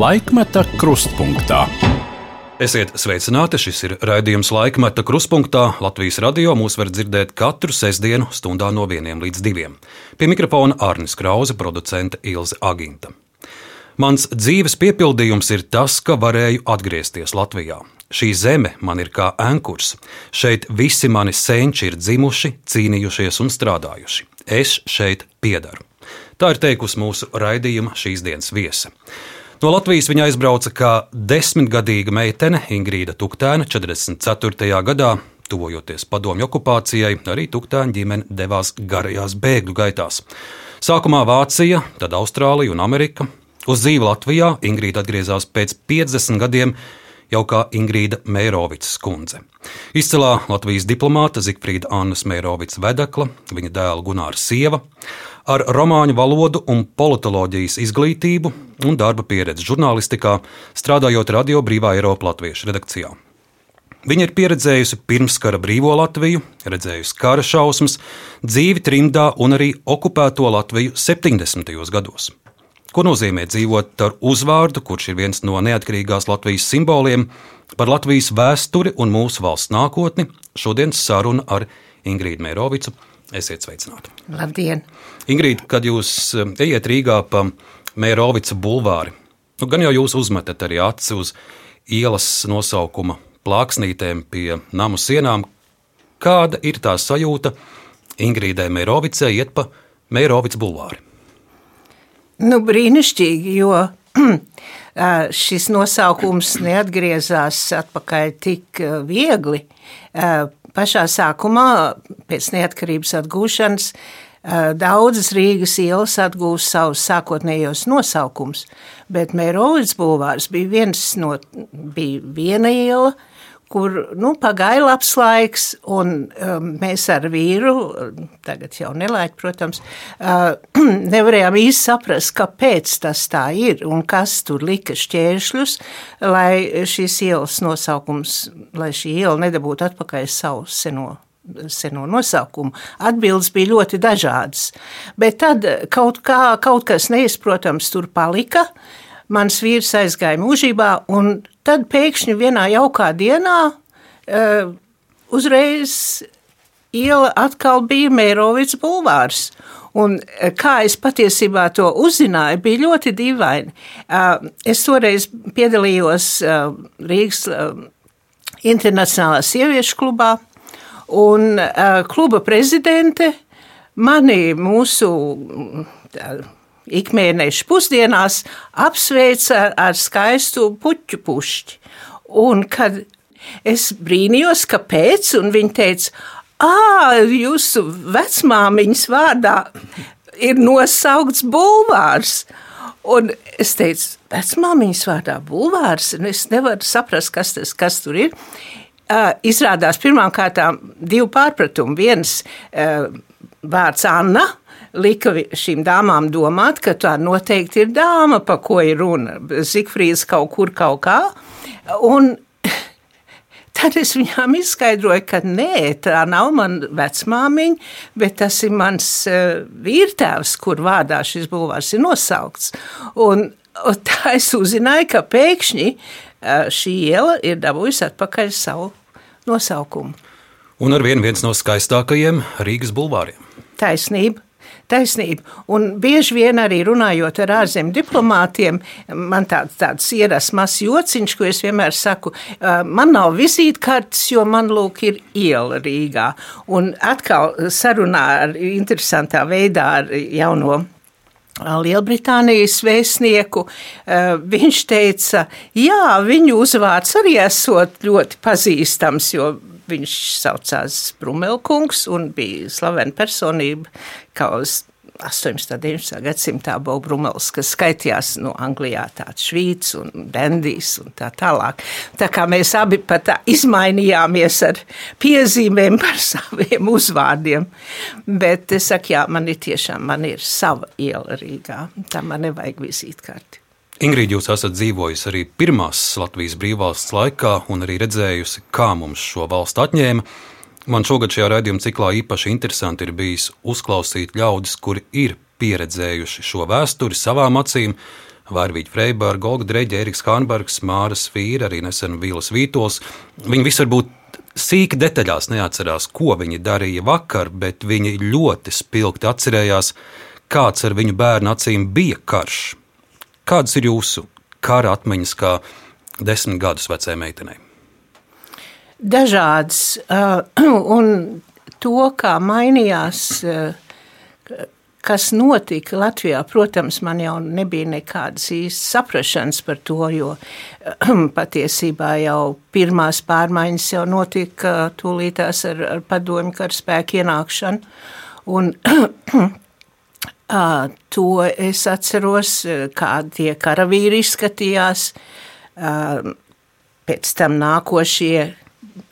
Laikmeta krustpunktā. Esiet sveicināti! Šis ir raidījums laikmeta krustpunktā. Latvijas radio mūs var dzirdēt katru sestdienu, stundā no vieniem līdz diviem. Pie mikrofona Arnis Krause, producente Ilze Aginta. Mans dzīves piepildījums ir tas, ka varēju atgriezties Latvijā. Šī zeme man ir kā ankurs. Šeit visi mani senči ir dzimuši, cīnījušies un strādājuši. Es šeit piedaru. Tā ir teikusi mūsu raidījuma šīs dienas viesa. No Latvijas viņa aizbrauca kā desmitgadīga meitene Ingrīda Tuktēna 44. gadā. Tuvojoties padomju okupācijai, arī Tuktēna ģimene devās garajās bēgļu gaitās. Sākumā Vācija, tad Austrālija un Amerika. Uz dzīvi Latvijā Ingrīda atgriezās pēc 50 gadiem, jau kā Ingrīda Mērovicas kundze. Izcilā Latvijas diplomāta Zikfrīda Annas Mērovicas vedekla, viņa dēla Gunāra sieva ar romāņu valodu un politoloģijas izglītību un darba pieredzi žurnālistikā, strādājot Radio Brīvā Eiropa Latviešu redakcijā. Viņa ir pieredzējusi pirmskara brīvo Latviju, redzējusi kara šausmas, dzīvi trimdā un arī okupēto Latviju 70. gados. Ko nozīmē dzīvot ar uzvārdu, kurš ir viens no neatkarīgās Latvijas simboliem, par Latvijas vēsturi un mūsu valsts nākotni? Šodienas saruna ar Ingrīdu Mērovicu. Esiet sveicināti! Labdien! Ingrīda, kad jūs eh, ejiet Rīgā pa Mērovica bulvāri, nu, gan jau jūs uzmetat arī aci uz ielas nosaukuma plāksnītēm pie namu sienām. Kāda ir tā sajūta Ingrīdai Mērovicai iet pa Mērovica bulvāri? Nu, brīnišķīgi, jo šis nosaukums neatgriezās atpakaļ tik viegli. Pašā sākumā, pēc neatkarības atgūšanas, Daudzas Rīgas ielas atgūst savus sākotnējos nosaukumus, bet Mērovids bulvārs bija, viens no, bija viena iela, kur nu, pagāja labs laiks, un um, mēs ar vīru, tagad jau nelaiķi, protams, uh, nevarējām īsti saprast, kāpēc tas tā ir un kas tur lika šķēršļus, lai šīs ielas nosaukums, lai šī iela nedabūtu atpakaļ savu seno seno nosaukumu. Atbildes bija ļoti dažādas. Bet tad kaut, kā, kaut kas neizprotams tur palika. Mans vīrs aizgāja mūžībā, un tad pēkšņi vienā jaukā dienā uh, uzreiz iela atkal bija Mērovics bulvārs. Un e, kā es patiesībā to uzzināju, bija ļoti dīvaini. Uh, es toreiz piedalījos Rīgas Internacionālā sieviešu klubā, Un kluba prezidente mani mūsu ikmēneša pusdienās apsveica ar skaistu puķu pušķi. Un kad es brīnījos, kāpēc, un viņa teica, ah, jūsu vecmāmiņas vārdā ir nosaukts bulvārs. Un es teicu, vecmāmiņas vārdā bulvārs, un es nevaru saprast, kas, tas, kas tur ir izrādās pirmām kārtām divi pārpratumi. Viens vārds Anna lika šīm dāmām domāt, ka tā noteikti ir dāma, pa ko ir runa. Zikfrīds kaut kur kaut kā. Un Tad es viņām izskaidroju, ka nē, tā nav mana vecmāmiņa, bet tas ir mans uh, vīrtēvs, kur vārdā šis būvārs ir nosaukts. Un, un tā es uzzināju, ka pēkšņi uh, šī iela ir dabūjusi atpakaļ savu nosaukumu. Un ar vienu no skaistākajiem Rīgas bulvāriem. Taisnība. Taisnība. Un bieži vien arī runājot ar ārzemju diplomātiem, man tāds, tāds ierasts mazs jociņš, ko es vienmēr saku, man nav vizītkartes, jo man lūk ir iela Rīgā. Un atkal sarunā ar interesantā veidā ar jauno Lielbritānijas vēstnieku, viņš teica, jā, viņu uzvārds arī esot ļoti pazīstams, jo viņš saucās Brumelkungs un bija slavena personība, kā uz 18. un 19. gadsimtā Bobrumels, kas skaitījās no Anglijā tāds švīts un dendijs un tā tālāk. Tā kā mēs abi pat izmainījāmies ar piezīmēm par saviem uzvārdiem. Bet es saku, jā, man ir tiešām, man ir sava iela Rīgā. Tā man nevajag vizītkarti. Ingrīda, jūs esat dzīvojusi arī pirmās Latvijas brīvvalsts laikā un arī redzējusi, kā mums šo valstu atņēma. Man šogad šajā raidījuma ciklā īpaši interesanti ir bijis uzklausīt ļaudis, kuri ir pieredzējuši šo vēsturi savām acīm, Vārvīķa Freiberga, Golga Dreģa, Eriks Hānbergs, Māras Vīra, arī nesen Vīlas Vītols. Viņi visi varbūt sīki detaļās neatcerās, ko viņi darīja vakar, bet viņi ļoti spilgti atcerējās, kāds ar viņu bērnu acīm bija karš. Kādas ir jūsu kara atmiņas kā desmit gadus vecai meitenei? Dažādas, uh, un to, kā mainījās uh, kas notika Latvijā, protams, man jau nebija nekādas īstas saprašanas par to, jo patiesībā jau pirmās pārmaiņas jau notika tūlītās ar, ar padomju karaspēku ienākšanu. Un, to es atceros, kā tie karavīri izskatījās, pēc tam nākošie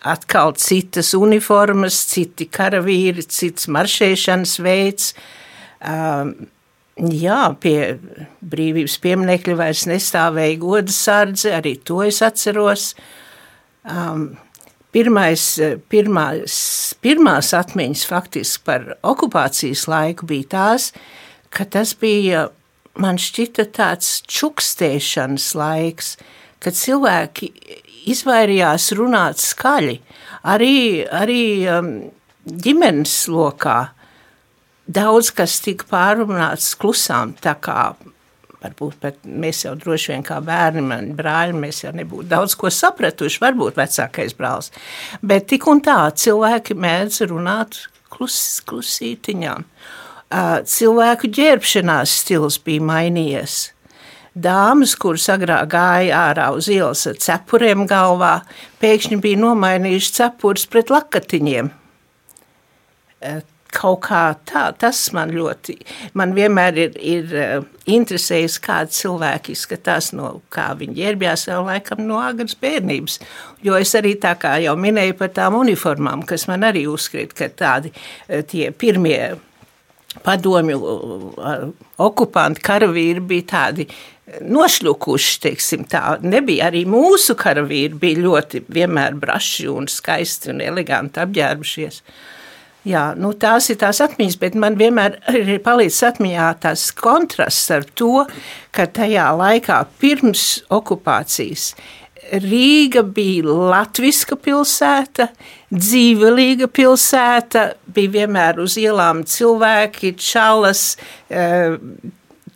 atkal citas uniformas, citi karavīri, cits maršēšanas veids, jā, pie brīvības pieminiekļa vairs nestāvēja goda sardze, arī to es atceros. Pirmais, pirmās, pirmās atmiņas faktiski par okupācijas laiku bija tās, ka tas bija, man šķita, tāds čukstēšanas laiks, kad cilvēki izvairījās runāt skaļi, arī, arī um, ģimenes lokā daudz kas tika pārunāts klusām, tā kā varbūt pat mēs jau droši vien kā bērni, mani brāļi, mēs jau nebūtu daudz ko sapratuši, varbūt vecākais brālis. Bet tik un tā cilvēki mēdz runāt klus, klusītiņām. Cilvēku ģērbšanās stils bija mainījies. Dāmas, kuras agrāk gāja ārā uz ielas ar cepuriem galvā, pēkšņi bija nomainījuši cepurus pret lakatiņiem kaut kā tā, tas man ļoti, man vienmēr ir, ir interesējis, kādi cilvēki izskatās, no kā viņi ģērbjās jau laikam no agras bērnības. Jo es arī tā kā jau minēju par tām uniformām, kas man arī uzskrīt, ka tādi tie pirmie padomju okupanti, karavīri bija tādi nošļukuši, teiksim tā. Nebija arī mūsu karavīri, bija ļoti vienmēr braši un skaisti un eleganti apģērbušies. Jā, nu tās ir tās atmiņas, bet man vienmēr ir palicis atmiņā tas kontrasts ar to, ka tajā laikā pirms okupācijas Rīga bija latviska pilsēta, dzīvelīga pilsēta, bija vienmēr uz ielām cilvēki, čalas, eh,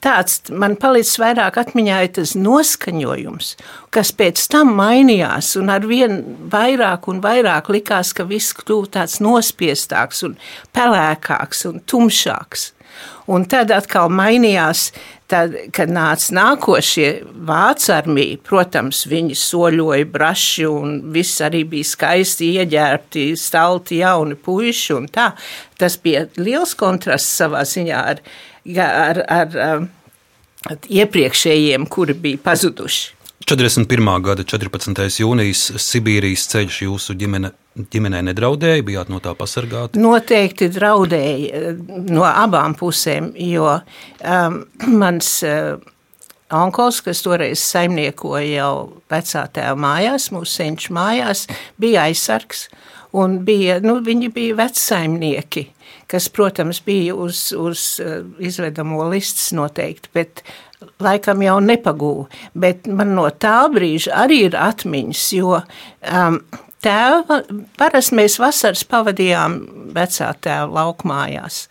tāds man palicis vairāk atmiņā ir tas noskaņojums, kas pēc tam mainījās un ar vien vairāk un vairāk likās, ka viss kļūst tāds nospiestāks un pelēkāks un tumšāks. Un tad atkal mainījās, tad, kad nāca nākošie vācu armija. Protams, viņi soļoja braši un viss arī bija skaisti ieģērbti, stalti jauni puiši un tā. Tas bija liels kontrasts savā ziņā ar ar, ar, ar iepriekšējiem, kuri bija pazuduši. 41. gada 14. jūnijas Sibīrijas ceļš jūsu ģimene, ģimenē nedraudēja, bijāt no tā pasargāti? Noteikti draudēja no abām pusēm, jo um, mans uh, onkls, kas toreiz saimniekoja jau vecā tēva mājās, mūsu senču mājās, bija aizsargs bija, nu, viņi bija vecsaimnieki kas, protams, bija uz, uz eh, izvedamo listas noteikti, bet laikam jau nepagūva. Bet man no tā brīža arī ir atmiņas, jo um, tēva, parasti mēs vasaras pavadījām vecā tēva laukmājās.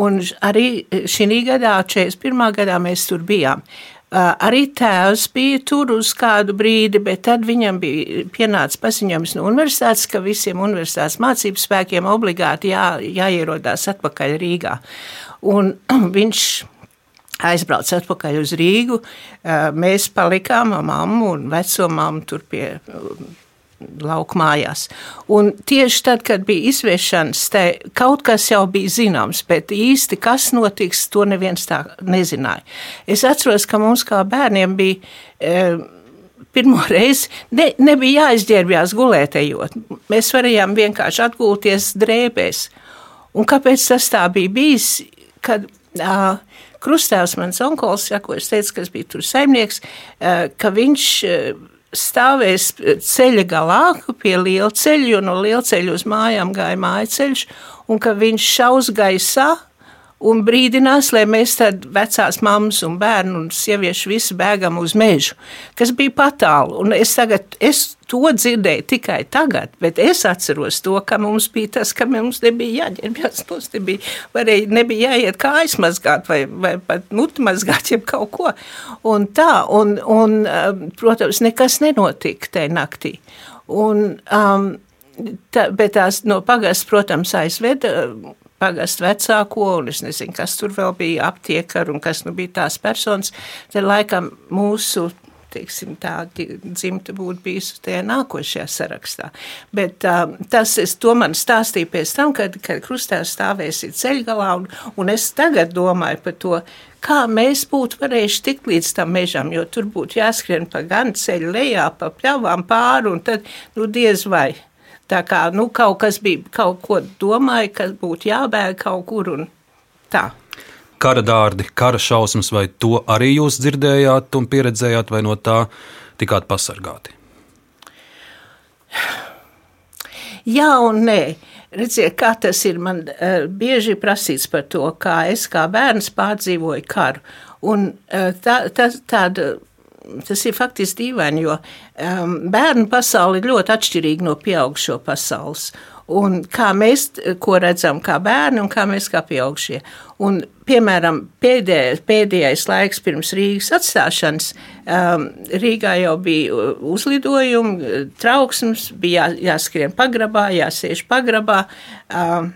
Un arī šī gadā, 41. gadā, mēs tur bijām. Arī tēvs bija tur uz kādu brīdi, bet tad viņam bija pienācis paziņojums no universitātes, ka visiem universitātes mācību spēkiem obligāti jā, jāierodās atpakaļ Rīgā. Un viņš aizbrauca atpakaļ uz Rīgu. Mēs palikām ar mammu un veco mammu tur pie lauku mājās. Un tieši tad, kad bija izviešanas, te kaut kas jau bija zināms, bet īsti kas notiks, to neviens tā nezināja. Es atceros, ka mums kā bērniem bija. E, Pirmo reizi ne, nebija jāizģērbjās gulētējot. Mēs varējām vienkārši atgulties drēbēs. Un kāpēc tas tā bija bijis? Kad uh, krustēvs, mans onkulis, ja, ko es teicu, kas bija tur saimnieks, uh, ka viņš uh, stāvēs ceļa galā pie liela ceļa, jo no liela ceļa uz mājām gāja māja ceļš, un ka viņš šaus gaisā un brīdinās, lai mēs tad vecās mammas un bērnu un sieviešu visi bēgam uz mežu, kas bija patālu. Un es tagad, es to dzirdēju tikai tagad, bet es atceros to, ka mums bija tas, ka mums nebija jāģērbjas, mums nebija, varēja, nebija jāiet kājas mazgāt vai, vai pat muti mazgāt, jeb kaut ko. Un tā, un, un protams, nekas nenotika tajā naktī. Un, um, tā, bet tās no pagastas, protams, aizveda pagastu vecāko, un es nezinu, kas tur vēl bija aptiekar un kas nu bija tās personas, tad laikam mūsu teiksim, tā dzimta būtu bijusi tajā nākošajā sarakstā. Bet um, tas es, to man stāstīja pēc tam, kad, kad krustā stāvēsi ceļgalā, un, un es tagad domāju par to, kā mēs būtu varējuši tikt līdz tam mežam, jo tur būtu jāskrien pa gan ceļu lejā, pa pļavām pāri, un tad, nu, diez vai. Tā kā nu, kaut kas bija, kaut ko domāja, ka būtu jābēg kaut kur un tā. Kara dārdi, kara šausmas, vai to arī jūs dzirdējāt un pieredzējāt, vai no tā tikāt pasargāti? Jā un nē. Redziet, kā tas ir man uh, bieži prasīts par to, kā es kā bērns pārdzīvoju karu. Un uh, tā, tā, tāda tas ir faktiski dīvaini, jo um, bērnu pasaule ir ļoti atšķirīga no pieaugušo pasaules. Un kā mēs ko redzam, kā bērni un kā mēs kā pieaugušie. Un, piemēram, pēdējais, pēdējais laiks pirms Rīgas atstāšanas, um, Rīgā jau bija uzlidojumi, trauksmes, bija jā, jāskrien pagrabā, jāsiež pagrabā. Um,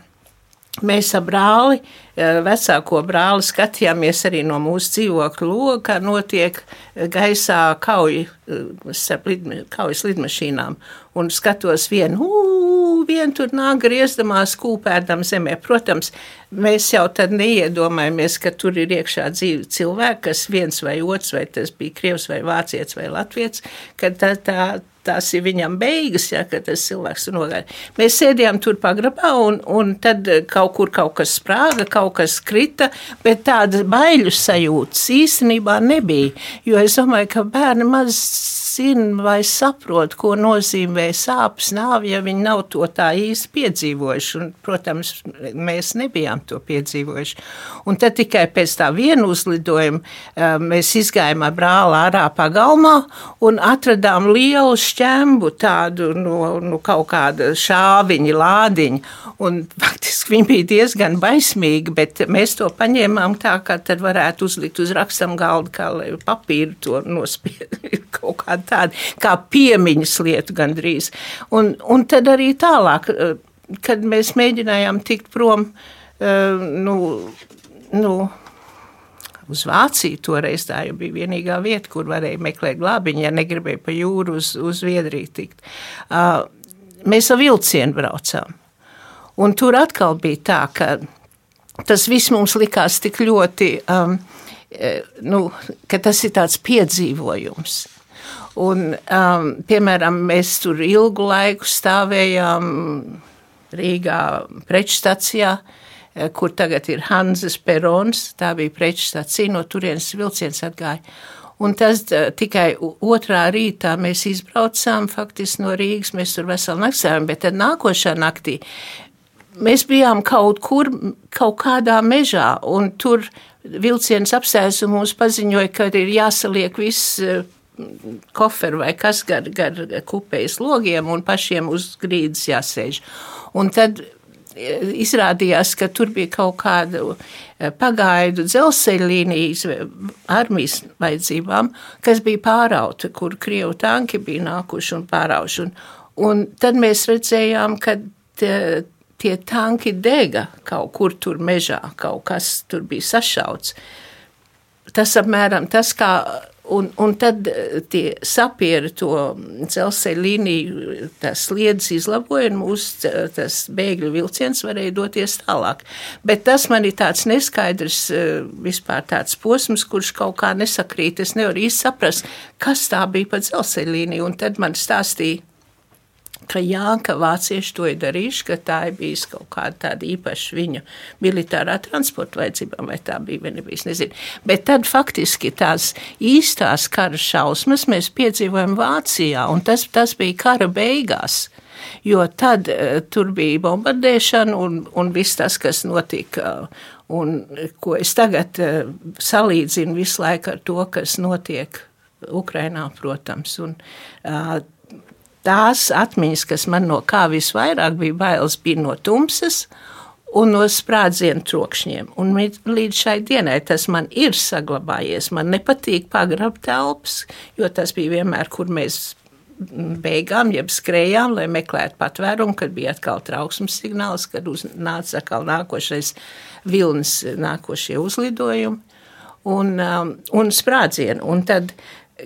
Mēs ar brāli, eh, vecāko brāli, skatījāmies arī no mūsu dzīvokļa loga, kā notiek gaisā kauja eh, starp lidma, kaujas lidmašīnām. Un skatos vienu, uu, vien tur nāk griezdamās kūpēdam zemē. Protams, mēs jau tad neiedomājamies, ka tur ir iekšā dzīvi cilvēki, kas viens vai otrs, vai tas bija krievs vai vācietis vai latviets, ka tā, tā tās ir viņam beigas, ja, tas cilvēks ir nogājis. Mēs sēdējām tur pagrabā, un, un tad kaut kur kaut kas sprāga, kaut kas krita, bet tādas baiļu sajūtas īstenībā nebija. Jo es domāju, ka bērni maz zina vai saprot, ko nozīmē sāpes nāve, ja viņi nav to tā īsti piedzīvojuši. Un, protams, mēs nebijām to piedzīvojuši. Un tad tikai pēc tā viena uzlidojuma eh, mēs izgājām ar brāli ārā pagalmā un atradām lielu šķembu tādu no, no kaut kāda šāviņa lādiņa. Un faktiski viņi bija diezgan baismīgi, bet mēs to paņēmām tā, ka tad varētu uzlikt uz rakstam galdu, kā papīru to nospied kaut kādu tāda kā piemiņas lieta gandrīz. Un, un tad arī tālāk, eh, kad mēs mēģinājām tikt prom, eh, nu, nu, uz Vāciju. Toreiz tā jau bija vienīgā vieta, kur varēja meklēt glābiņu, ja negribēja pa jūru uz, uz Zviedriju tikt. Uh, mēs ar vilcienu braucām. Un tur atkal bija tā, ka tas viss mums likās tik ļoti, um, nu, ka tas ir tāds piedzīvojums. Un, um, piemēram, mēs tur ilgu laiku stāvējām Rīgā preču stacijā, eh, kur tagad ir Hanzas perons. Tā bija preču stacija, no turienes vilciens atgāja. Un tas uh, tikai otrā rītā mēs izbraucām faktiski no Rīgas, mēs tur veselu nakti sēdējām, bet tad nākošā naktī mēs bijām kaut kur, kaut kādā mežā, un tur vilciens apsēs un mums paziņoja, ka ir jāsaliek viss uh, koferu vai kas gar, gar kupējas logiem un pašiem uz grīdas jāsēž. Un tad izrādījās, ka tur bija kaut kāda e, pagaidu dzelzceļa līnijas armijas vajadzībām, kas bija pārauta, kur krievu tanki bija nākuši un pārauši. Un, un tad mēs redzējām, ka tie, tie tanki dega kaut kur tur mežā, kaut kas tur bija sašauts. Tas apmēram tas, kā Un, un tad eh, tie sapieri to dzelzceļa līniju, tās sliedas izlaboja, un mūsu tas bēgļu vilciens varēja doties tālāk. Bet tas man ir tāds neskaidrs eh, vispār tāds posms, kurš kaut kā nesakrīt. Es nevaru īsti saprast, kas tā bija pa dzelzceļa līniju, un tad man stāstīja ka jā, ka vācieši to ir darījuši, ka tā ir bijis kaut kāda tāda īpaša viņu militārā transporta vajadzībām, vai tā bija vai nebija, nezinu. Bet tad faktiski tās īstās kara šausmas mēs piedzīvojam Vācijā, un tas, tas bija kara beigās. Jo tad uh, tur bija bombardēšana un, un viss tas, kas notika. Un ko es tagad uh, salīdzinu visu laiku ar to, kas notiek Ukrainā, protams. Un, uh, tās atmiņas, kas man no kā visvairāk bija bailes, bija no tumsas un no sprādzienu trokšņiem. Un līdz šai dienai tas man ir saglabājies. Man nepatīk pagrab telpas, jo tas bija vienmēr, kur mēs beigām, jeb skrējām, lai meklētu patvērumu, kad bija atkal trauksmes signāls, kad nāca atkal nākošais vilnis, nākošie uzlidojumi un, um, un sprādzieni. Un tad,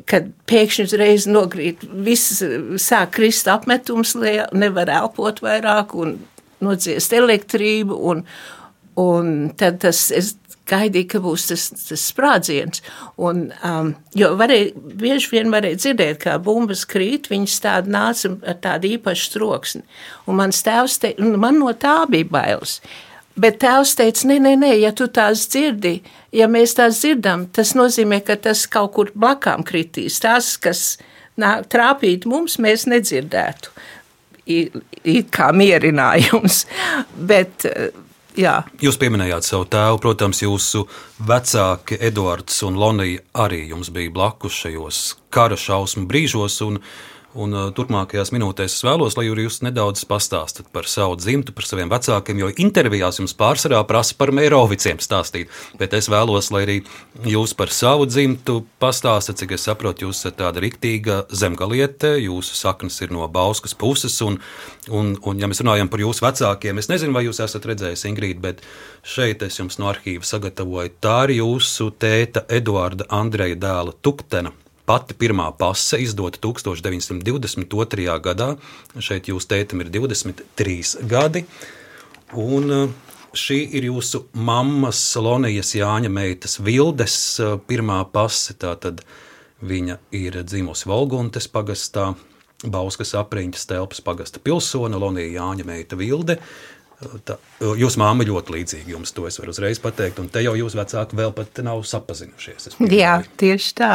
kad pēkšņi uzreiz nogrīt, viss sāk krist apmetums, nevar elpot vairāk un nodziest elektrību, un, un tad tas, es gaidīju, ka būs tas, tas sprādziens. Un, um, jo varēja, bieži vien varēja dzirdēt, kā bumbas krīt, viņas tāda nāca ar tādu īpašu troksni. Un mans tēvs teica, man no tā bija bailes. Bet tēvs teica, nē, nē, nē, ja tu tās dzirdi, ja mēs tās dzirdam, tas nozīmē, ka tas kaut kur blakām kritīs. Tās, kas nāk, trāpīt mums, mēs nedzirdētu it kā mierinājums. Bet, jā. Jūs pieminējāt savu tēvu, protams, jūsu vecāki Eduards un Lonija arī jums bija blakus šajos kara šausmu brīžos. Un, Un uh, turpmākajās minūtēs es vēlos, lai jūs nedaudz pastāstat par savu dzimtu, par saviem vecākiem, jo intervijās jums pārsvarā prasa par Mēroviciem stāstīt. Bet es vēlos, lai arī jūs par savu dzimtu pastāstat, cik es saprotu, jūs esat tāda riktīga zemgaliete, jūsu saknes ir no Bauskas puses. Un, un, un ja mēs runājam par jūsu vecākiem, es nezinu, vai jūs esat redzējis Ingrīdu, bet šeit es jums no arhīva sagatavoju. Tā ir jūsu tēta Eduarda Andreja dēla Tuktena Pati pirmā pase izdota 1922. gadā. Šeit jūs tētim ir 23 gadi. Un uh, šī ir jūsu mammas Lonijas Jāņa meitas Vildes uh, pirmā pase. Tātad viņa ir dzimusi Volguntes pagastā, Bauskas apriņķis telpas pagasta pilsona, Lonija Jāņa meita Vilde. Tā, jūsu māma ļoti līdzīga jums, to es varu uzreiz pateikt, un te jau jūs vecāki vēl pat nav sapazinušies. Jā, tieši tā.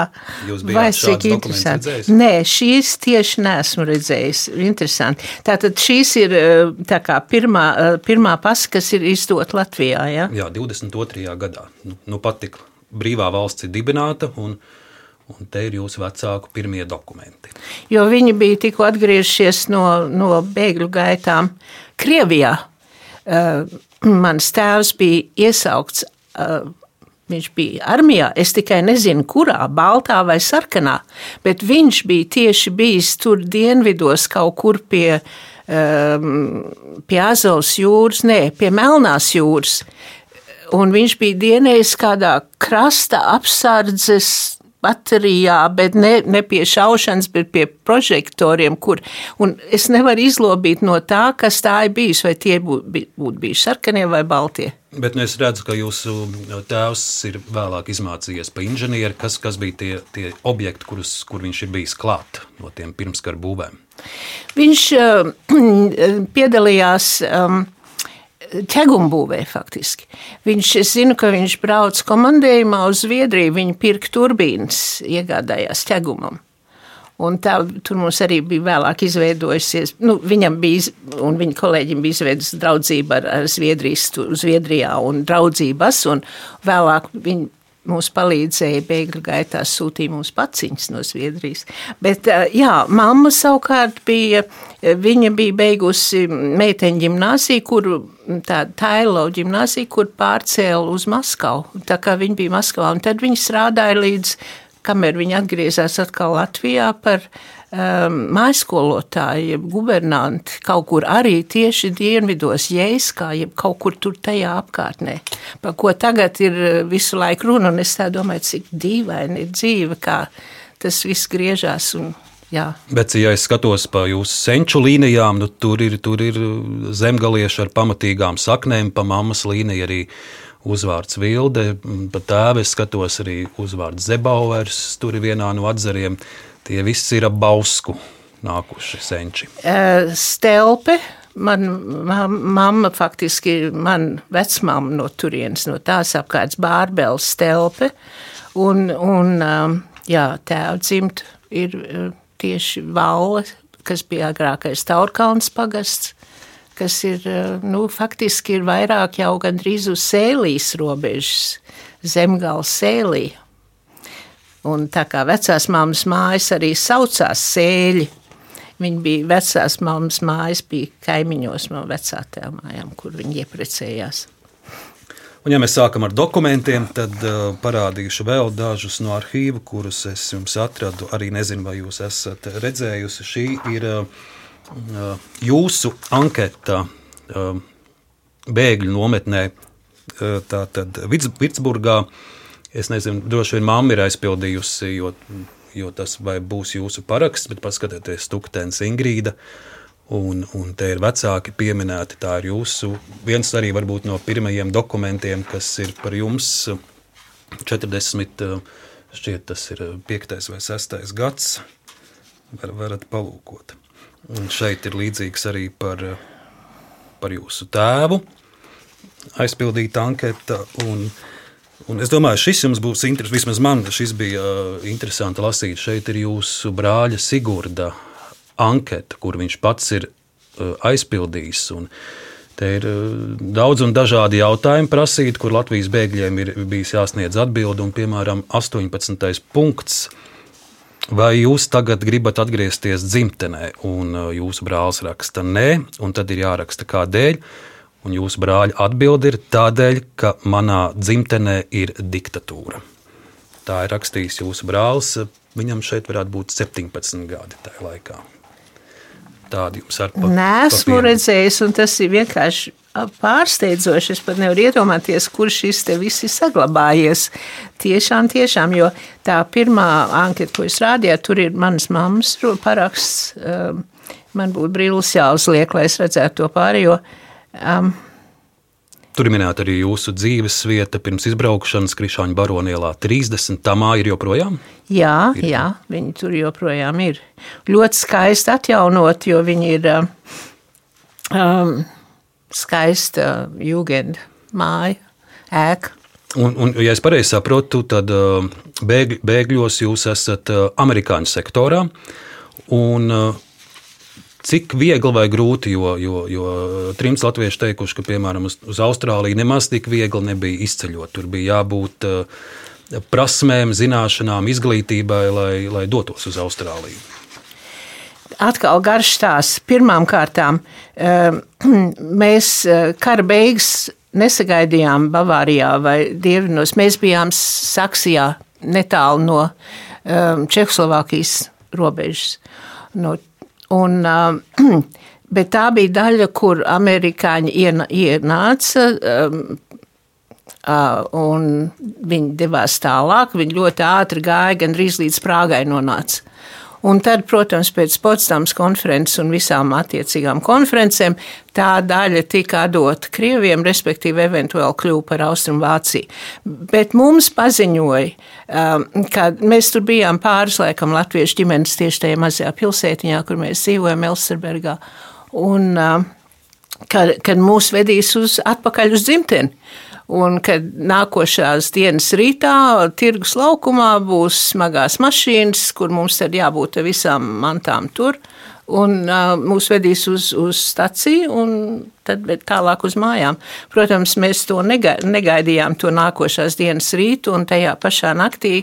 Jūs bijāt cik interesanti. Redzējis? Nē, šīs tieši neesmu redzējis. Interesanti. Tātad šīs ir eh, tā kā pirmā, eh, pirmā pasa, kas ir izdota Latvijā, jā? Jā, 22. gadā. Nu, nu pat tik brīvā valsts ir dibināta, un Un te ir jūsu vecāku pirmie dokumenti. Jo viņi bija tikko atgriežies no, no bēgļu gaitām Krievijā. Uh, mans tēvs bija iesaukts. Uh, Viņš bija armijā, es tikai nezinu, kurā, baltā vai sarkanā, bet viņš bija tieši bijis tur dienvidos, kaut kur pie, um, pie Azovas jūras, nē, pie Melnās jūras. Un viņš bija dienējis kādā krasta apsardzes baterijā, bet ne, ne pie šaušanas, bet pie prožektoriem, kur, es nevaru izlobīt no tā, kas tā ir bijis, vai tie būtu būt bijuši sarkanie vai baltie. Bet nu, es redzu, ka jūsu tēvs ir vēlāk izmācījies par inženieri. Kas, kas bija tie, tie objekti, kurus, kur viņš ir bijis klāt no tiem pirmskara būvēm? Viņš uh, piedalījās um, ķegumbūvē faktiski. Viņš, es zinu, ka viņš brauc komandējumā uz Zviedriju, viņa pirka turbīnas, iegādājās ķegumam. Un tā, tur mums arī bija vēlāk izveidojusies, nu, viņam bija, un viņa kolēģim bija izveidojusi draudzība ar, ar Zviedrijas, Zviedrijā un draudzības, un vēlāk viņa mums palīdzēja bēgļu gaitā, sūtīja mums paciņas no Zviedrijas. Bet, jā, mamma savukārt bija, viņa bija beigusi meiteņu ģimnāziju, kur tā Tailo ģimnāzija, kur pārcēla uz Maskavu. Tā kā viņa bija Maskavā, un tad viņa strādāja līdz, kamēr viņa atgriezās atkal Latvijā par um, mājskolotāji, jeb gubernanti kaut kur arī tieši dienvidos, Jēskā, jeb kaut kur tur tajā apkārtnē. Par ko tagad ir uh, visu laiku runa, un es tā domāju, cik dīvaini ir dzīve, kā tas viss griežās. Un, Jā. Bet, ja es skatos pa jūsu senču līnijām, nu, tur, ir, tur ir zemgalieši ar pamatīgām saknēm, pa mammas līniju arī uzvārds Vilde, pa tēvu es skatos arī uzvārds Zebauvers, tur ir vienā no atzariem. Tie visi ir ap bausku nākuši senči. Stelpe. Man mamma faktiski, man vecmāma no turienes, no tās apkārt Bārbēlas stelpe. Un, un jā, tēva dzimt ir tieši Vaula, kas bija agrākais Taurkalns pagasts, kas ir, nu, faktiski ir vairāk jau gandrīz uz sēlīs robežas, zemgals sēlī. Un tā kā vecās māmas mājas arī saucās sēļi, Viņa bija vecās mammas mājas, bija kaimiņos no vecākajām mājām, kur viņi ieprecējās. Un, ja mēs sākam ar dokumentiem, tad uh, parādīšu vēl dažus no arhīva, kurus es jums atradu. Arī nezinu, vai jūs esat redzējusi. Šī ir uh, jūsu anketa uh, bēgļu nometnē, uh, tātad Vitsburgā. Es nezinu, droši vien mamma ir aizpildījusi, jo jo tas būs jūsu paraksts, bet paskatieties, Stuktens Ingrīda. Un, un te ir vecāki pieminēti. Tā ir jūsu viens arī varbūt no pirmajiem dokumentiem, kas ir par jums 40, šķiet, tas ir 5. vai 6. gads. Var, varat palūkot. Un šeit ir līdzīgs arī par, par jūsu tēvu aizpildīta anketa. Un, Un es domāju, šis jums būs interesants. Vismaz man šis bija uh, interesanti lasīt. Šeit ir jūsu brāļa Sigurda anketa, kur viņš pats ir uh, aizpildījis. Un te ir uh, daudz un dažādi jautājumi prasīti, kur Latvijas bēgļiem ir bijis jāsniedz atbildi. Un, piemēram, 18. punkts. Vai jūs tagad gribat atgriezties dzimtenē? Un jūsu brālis raksta nē, un tad ir jāraksta kādēļ. Un jūsu brāļa atbilde ir tādēļ, ka manā dzimtenē ir diktatūra. Tā ir rakstījis jūsu brālis. Viņam šeit varētu būt 17 gadi tajā laikā. Tādi jums ar pa, Nē, esmu redzējis, un tas ir vienkārši pārsteidzoši. Es pat nevaru iedomāties, kur šis te viss ir saglabājies. Tiešām, tiešām, jo tā pirmā anketa, ko es rādīju, tur ir manas mammas paraksts. Man būtu brīlis jāuzliek, lai es redzētu to pārējo. Jo Um, Tur minēta arī jūsu dzīves vieta pirms izbraukšanas Krišāņa baronielā 30. Tā māja ir joprojām? Jā, ir. jā, viņi tur joprojām ir. Ļoti skaisti atjaunot, jo viņi ir um, um skaista jūgenda māja, ēka. Un, un, ja es pareizi saprotu, tad uh, bēg, bēgļos jūs esat uh, amerikāņu sektorā. Un, uh, Cik viegli vai grūti, jo, jo, jo trims latvieši teikuši, ka piemēram uz, uz Austrāliju nemaz tik viegli nebija izceļot. Tur bija jābūt uh, prasmēm, zināšanām, izglītībai, lai, lai dotos uz Austrāliju. Atkal garš stāsts. Pirmām kārtām uh, mēs uh, kara beigas nesagaidījām Bavārijā vai Dievinos. Mēs bijām Saksijā netālu no um, Čehoslovākijas robežas. No Un, uh, bet tā bija daļa, kur amerikāņi ienāca. Um, un viņi devās tālāk. Viņi ļoti ātri gāja, gan drīz līdz Prāgai nonāca. Un tad, protams, pēc Potsdamas konferences un visām attiecīgām konferencēm tā daļa tika dota Krieviem, respektīvi, eventuāli kļuva par Austrumvāciju. Bet mums paziņoja, um, ka mēs tur bijām pāris laikam latviešu ģimenes tieši tajā mazajā pilsētiņā, kur mēs dzīvojam Elsterbergā. Un, um, kad, kad mūs vedīs uz atpakaļ uz dzimteni. Un kad nākošās dienas rītā tirgus laukumā būs smagās mašīnas, kur mums tad jābūt visām mantām tur, un uh, mūs vedīs uz, uz staciju un tad tālāk uz mājām. Protams, mēs to negaidījām to nākošās dienas rītu, un tajā pašā naktī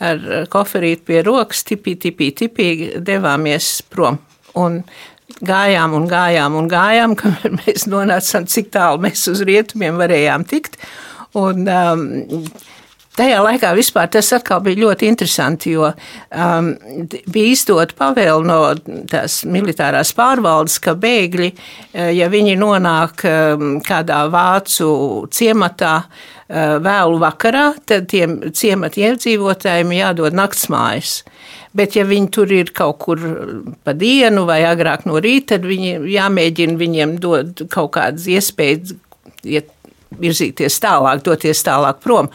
ar koferīti pie rokas tipī, tipī, tipī devāmies prom. Un gājām un gājām un gājām, kamēr mēs nonācām, cik tālu mēs uz rietumiem varējām tikt. Un, um, Tajā laikā vispār tas atkal bija ļoti interesanti, jo um, bija izdota pavēle no tās militārās pārvaldes, ka bēgļi, eh, ja viņi nonāk um, kādā vācu ciematā uh, vēlu vakarā, tad tiem ciemata iedzīvotājiem jādod naktsmājas. Bet, ja viņi tur ir kaut kur pa dienu vai agrāk no rīta, tad viņi jāmēģina viņiem dot kaut kādas iespējas iet virzīties tālāk, doties tālāk prom.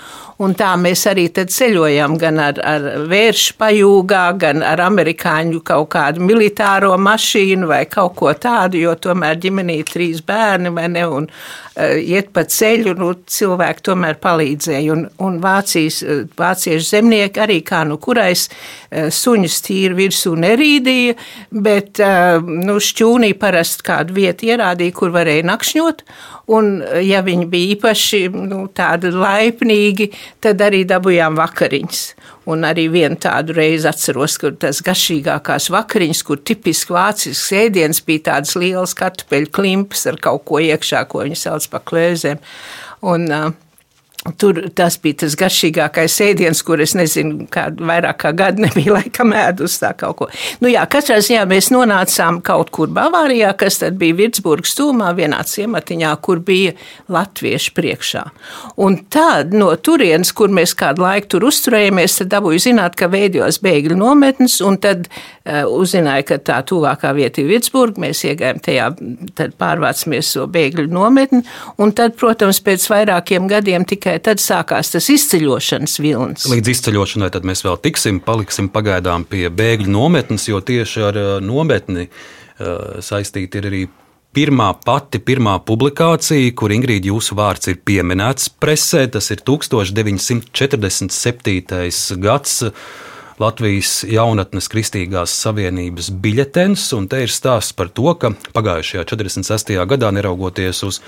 Un tā mēs arī ceļojam gan ar, ar vēršu pajūgā, gan ar amerikāņu kaut kādu militāro mašīnu vai kaut ko tādu, jo tomēr ģimenī trīs bērni vai ne, un uh, iet pa ceļu, nu, cilvēki tomēr palīdzēja. Un, un Vācijas, vāciešu zemnieki arī kā nu kurais suņus tīri virsū nerīdīja, bet nu, šķūnī parasti kādu vietu ierādīja, kur varēja nakšņot. Un, ja viņi bija īpaši nu, tādi laipnīgi, tad arī dabūjām vakariņas. Un arī vienu tādu reizi atceros, kur tas garšīgākās vakariņas, kur tipiski vācisks ēdiens bija tādas lielas kartupeļu klimpas ar kaut ko iekšā, ko viņi sauc par klēzēm. Un, uh, Tur tas bija tas garšīgākais ēdiens, kur es nezinu, kādu vairāk kā gadu nebija laikam ēdus tā kaut ko. Nu jā, katrā ziņā mēs nonācām kaut kur Bavārijā, kas tad bija Virtsburgas tūmā, vienā ciematiņā, kur bija latvieši priekšā. Un tad no turienes, kur mēs kādu laiku tur uzturējāmies, tad dabūju zināt, ka veidojās bēgļu nometnes, un tad uh, uzzināja, ka tā tuvākā vieta ir Virtsburga, mēs iegājām tajā, tad pārvācamies so bēgļu nometni, un tad, protams, pēc vairākiem gadiem tikai tikai tad sākās tas izceļošanas vilnis. Līdz izceļošanai mēs vēl tiksim, paliksim pagaidām pie bēgļu nometnes, jo tieši ar uh, nometni uh, saistīti ir arī pirmā pati pirmā publikācija, kur Ingrīda jūsu vārds ir pieminēts presē. Tas ir 1947. gads. Latvijas jaunatnes Kristīgās Savienības biļetens, un te ir stāsts par to, ka pagājušajā 46. gadā, neraugoties uz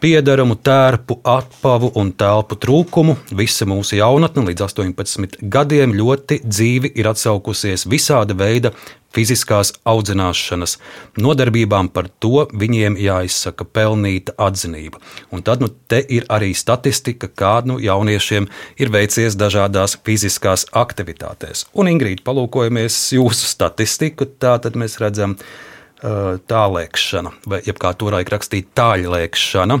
Piedarumu, tērpu, atpavu un telpu trūkumu visa mūsu jaunatne līdz 18 gadiem ļoti dzīvi ir atsaukusies visāda veida fiziskās audzināšanas nodarbībām, par to viņiem jāizsaka pelnīta atzinība. Un tad nu, te ir arī statistika, kāda nu, jauniešiem ir veicies dažādās fiziskās aktivitātēs. Un, Ingrīda, palūkojamies jūsu statistiku, tā tad mēs redzam, ka tālēkšana, vai kā toreiz rakstīja tāļlēkšana.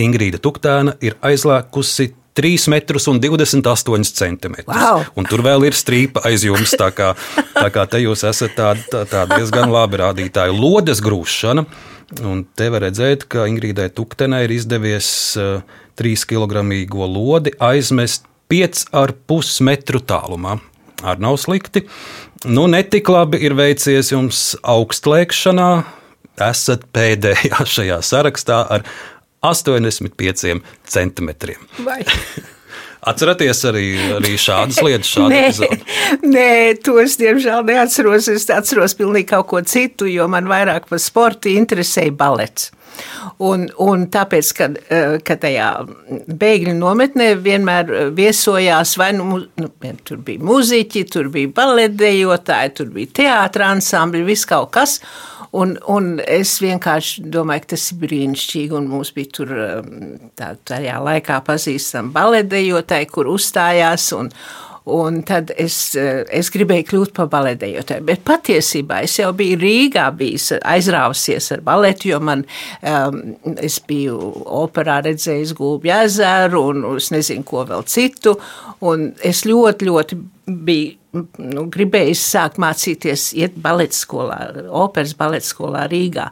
Ingrīda Tuktēna ir aizlēkusi 3 metrus un 28 centimetrus. Wow. Un tur vēl ir strīpa aiz jums. Tā kā, tā kā te jūs esat tā, tā, tā diezgan labi rādītāji. Lodes grūšana. Un te var redzēt, ka Ingrīdai Tuktenai ir izdevies uh, 3 kg lodi aizmest 5,5 metru tālumā. Ar nav slikti. Nu, netik labi ir veicies jums augstlēkšanā. Esat pēdējā šajā sarakstā ar 85 centimetriem. Vai? Atceraties arī, arī šādas lietas, šādu epizodi? Nē, to es diemžēl neatceros. Es atceros pilnīgi kaut ko citu, jo man vairāk par sportu interesēja balets. Un, un tāpēc, kad, eh, kad tajā bēgļu nometnē vienmēr eh, viesojās, vai nu, nu tur bija muziķi, tur bija baletdejotāji, tur bija teātris ansambļi, viss kaut kas. Un, un es vienkārši domāju, ka tas ir brīnišķīgi. Un mums bija tur eh, tā, tajā laikā pazīstama baletdejotāji, kur uzstājās. Un, Un tad es, eh, es gribēju kļūt par baletdejotāju. Bet patiesībā es jau biju Rīgā, bijis aizrāvusies ar baletu, jo man, um, es biju operā redzējis Gulbju ezeru un es nezinu, ko vēl citu. Un es ļoti, ļoti biju nu, gribējis sākt mācīties, iet baleta skolā, operas baleta skolā Rīgā.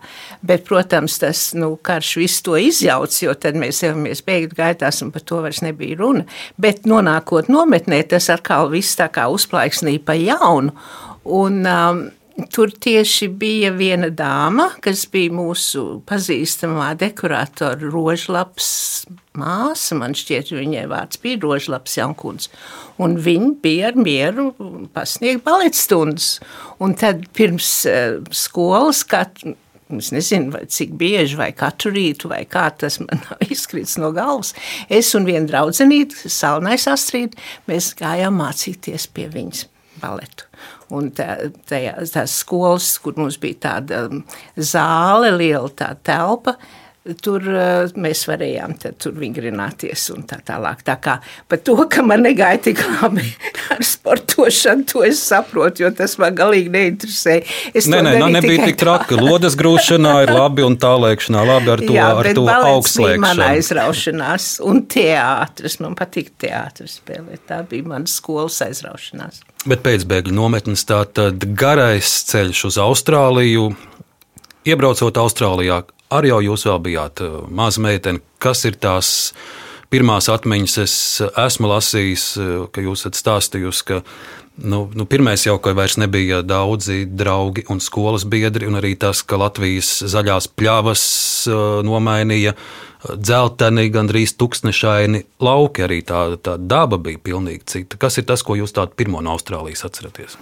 Bet, protams, tas nu, karš visu to izjauc, jo tad mēs devamies bēgļu gaitās, un par to vairs nebija runa. Bet, nonākot nometnē, tas atkal viss tā kā uzplaiksnīja pa jaunu. Un, um, Tur tieši bija viena dāma, kas bija mūsu pazīstamā dekoratora rožlaps māsa, man šķiet, viņai vārds bija rožlaps Jankuns. Un viņa bija ar mieru pasniegt baletstundas. Un tad pirms uh, skolas, kad Es nezinu, cik bieži, vai katru rītu, vai kā tas man izkrits no galvas. Es un viena draudzenīte, Salnais Astrīda, mēs gājām mācīties pie viņas baletu. Un tā, tajā, tās skolas, kur mums bija tāda um, zāle, liela tā telpa, tur uh, mēs varējām tur vingrināties un tā tālāk. Tā kā par to, ka man negāja tik labi ar sportošanu, to es saprotu, jo tas man galīgi neinteresē. Es nē, nē, nē, nebija tik traki. Lodes grūšanā ir labi un tālēkšanā labi ar to, Jā, ar to augstslēgšanu. Man aizraušanās un teātris, man patīk teātris spēlēt. Tā bija mana skolas aizraušanās. Bet pēc bēgļu nometnes tā tad garais ceļš uz Austrāliju. Iebraucot Austrālijā, arī jau jūs vēl bijāt uh, maza meitene. Kas ir tās pirmās atmiņas? Es esmu lasījis, uh, ka jūs esat stāstījusi, ka nu, nu, pirmais jau, ka vairs nebija daudzi draugi un skolas biedri, un arī tas, ka Latvijas zaļās pļavas uh, nomainīja dzelteni, gandrīz tūkstošaini lauki. Arī tā, tā daba bija pilnīgi cita. Kas ir tas, ko jūs tādu pirmo no Austrālijas atceraties?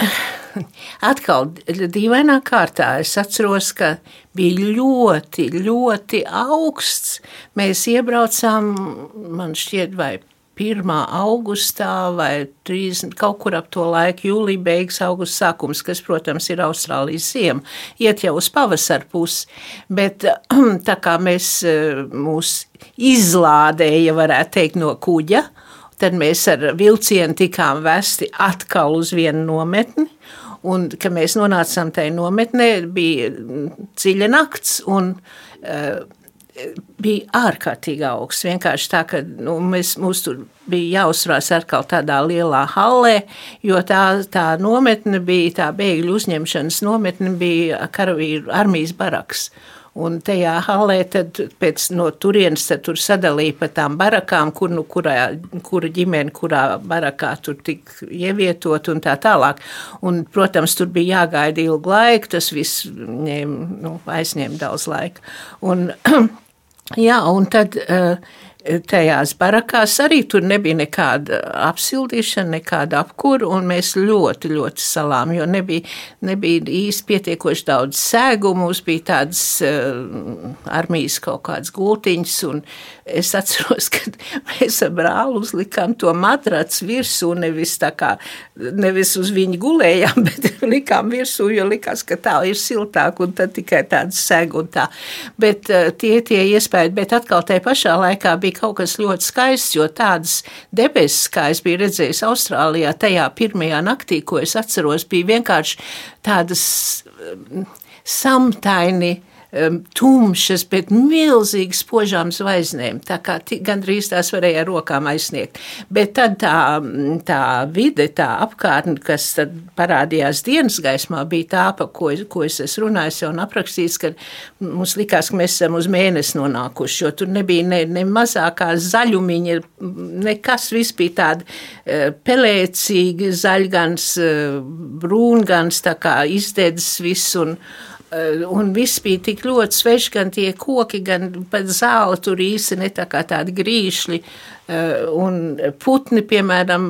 Atkal dīvainā kārtā es atceros, ka bija ļoti, ļoti augsts. Mēs iebraucām, man šķiet, vai 1. augustā vai 30, kaut kur ap to laiku, jūlija beigas, augusta sākums, kas, protams, ir Austrālijas ziema, iet jau uz pavasara pusi. Bet tā kā mēs eh, mūs izlādēja, varētu teikt, no kuģa, tad mēs ar vilcienu tikām vesti atkal uz vienu nometni. Un, kad mēs nonācām tajā nometnē, bija dziļa nakts, un uh, bija ārkārtīgi augsts. Vienkārši tā, ka nu, mēs, mums tur bija jāuzsvās atkal tādā lielā hallē, jo tā, tā nometne bija, tā bēgļu uzņemšanas nometne bija karavīru armijas baraks. Un tajā halē tad pēc no turienes tad tur sadalīja pa tām barakām, kur, nu, kurā, kura ģimene, kurā barakā tur tik ievietot un tā tālāk. Un, protams, tur bija jāgaida ilgu laiku, tas viss ņēma, nu, aizņēma daudz laika. Un, Jā, un tad uh, tajās barakās arī tur nebija nekāda apsildīšana, nekāda apkūra, un mēs ļoti, ļoti salām, jo nebija, nebija īsti pietiekoši daudz sēgu, mums bija tādas uh, armijas kaut kādas gultiņas, un es atceros, ka mēs ar brālu uzlikām to matracu virsū, nevis tā kā, nevis uz viņu gulējām, bet likām virsū, jo likās, ka tā ir siltāk, un tad tikai tāds sēg un tā. Bet uh, tie tie iespēja, bet atkal tajā pašā laikā bija kaut kas ļoti skaists, jo tādas debesis, kā es biju redzējis Austrālijā, tajā pirmajā naktī, ko es atceros, bija vienkārši tādas um, samtaini um, tumšas, bet milzīgi spožām zvaigznēm. Tā kā gandrīz tās varēja ar rokām aizsniegt. Bet tad tā, tā vide, tā apkārtne, kas parādījās dienas gaismā, bija tā, pa ko, ko es esmu runājis un aprakstījis, ka mums likās, ka mēs esam uz mēnesi nonākuši, jo tur nebija ne, ne mazākā zaļumiņa, nekas viss bija tāda uh, pelēcīga, zaļgans, uh, brūngans, tā kā izdedzis viss un, Eh, un viss bija tik ļoti svešs, gan tie koki, gan pat zāle tur īsi ne tā kā tādi grīšļi. Eh, un putni, piemēram,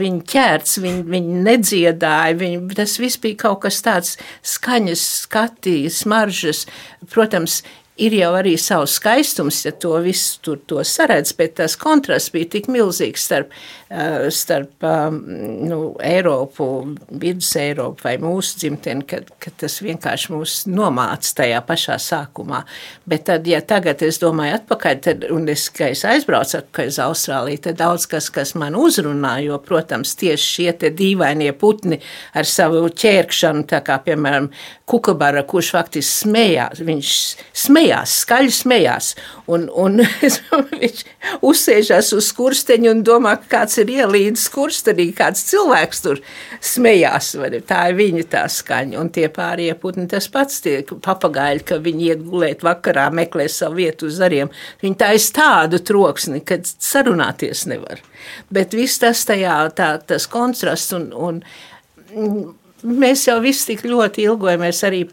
viņi ķērts, viņi, viņi nedziedāja, viņi, tas viss bija kaut kas tāds skaņas, skati, smaržas. Protams, ir jau arī savs skaistums, ja to visu tur to saredz, bet tas kontrasts bija tik milzīgs starp, eh, starp um, nu, Eiropu, vidus Eiropu vai mūsu dzimteni, ka, ka tas vienkārši mūs nomāca tajā pašā sākumā. Bet tad, ja tagad es domāju atpakaļ, tad, un es, ka es aizbraucu atpakaļ uz Austrāliju, tad daudz kas, kas man uzrunā, jo, protams, tieši šie te dīvainie putni ar savu ķērkšanu, tā kā, piemēram, kukabara, kurš faktiski smējās, viņš smējās, smējās, skaļi smējās. Un, un viņš uzsēžās uz skursteņa un domā, ka kāds ir ielīdis skurstenī, kāds cilvēks tur smējās. Tā ir viņa tā skaņa. Un tie pārējie putni tas pats, tie papagaļi, ka viņi iet gulēt vakarā, meklē savu vietu uz zariem. Viņi tā ir tādu troksni, kad sarunāties nevar. Bet viss tas tajā, tā, tas kontrasts un, un mēs jau visi tik ļoti ilgojamies arī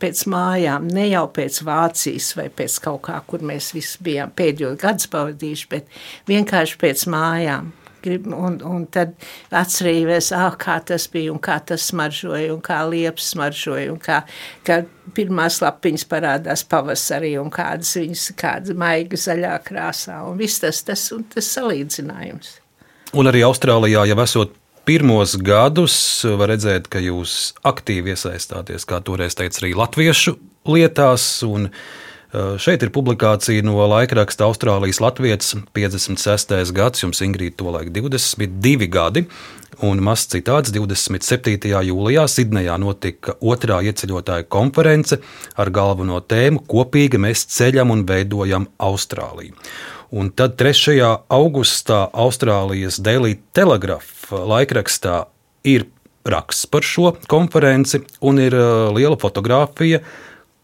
pēc mājām, ne jau pēc Vācijas vai pēc kaut kā, kur mēs visi bijām pēdējos gadus pavadījuši, bet vienkārši pēc mājām. Un, un tad atcerījos, ah, kā tas bija, un kā tas smaržoja, un kā liepas smaržoja, un kā, kā pirmās lapiņas parādās pavasarī, un kādas viņas, kāda maiga zaļā krāsā, un viss tas, tas, un tas salīdzinājums. Un arī Austrālijā jau esot pirmos gadus var redzēt, ka jūs aktīvi iesaistāties, kā toreiz teica, arī latviešu lietās. Uh, Šeit ir publikācija no laikraksta Austrālijas Latvijas 56. gads, jums Ingrīda tolaik 22 gadi, un mazs citāts 27. jūlijā Sidnejā notika otrā ieceļotāja konference ar galveno tēmu Kopīgi mēs ceļam un veidojam Austrāliju. Un tad 3. augustā Austrālijas Daily Telegraph laikrakstā ir raksts par šo konferenci, un ir uh, liela fotografija,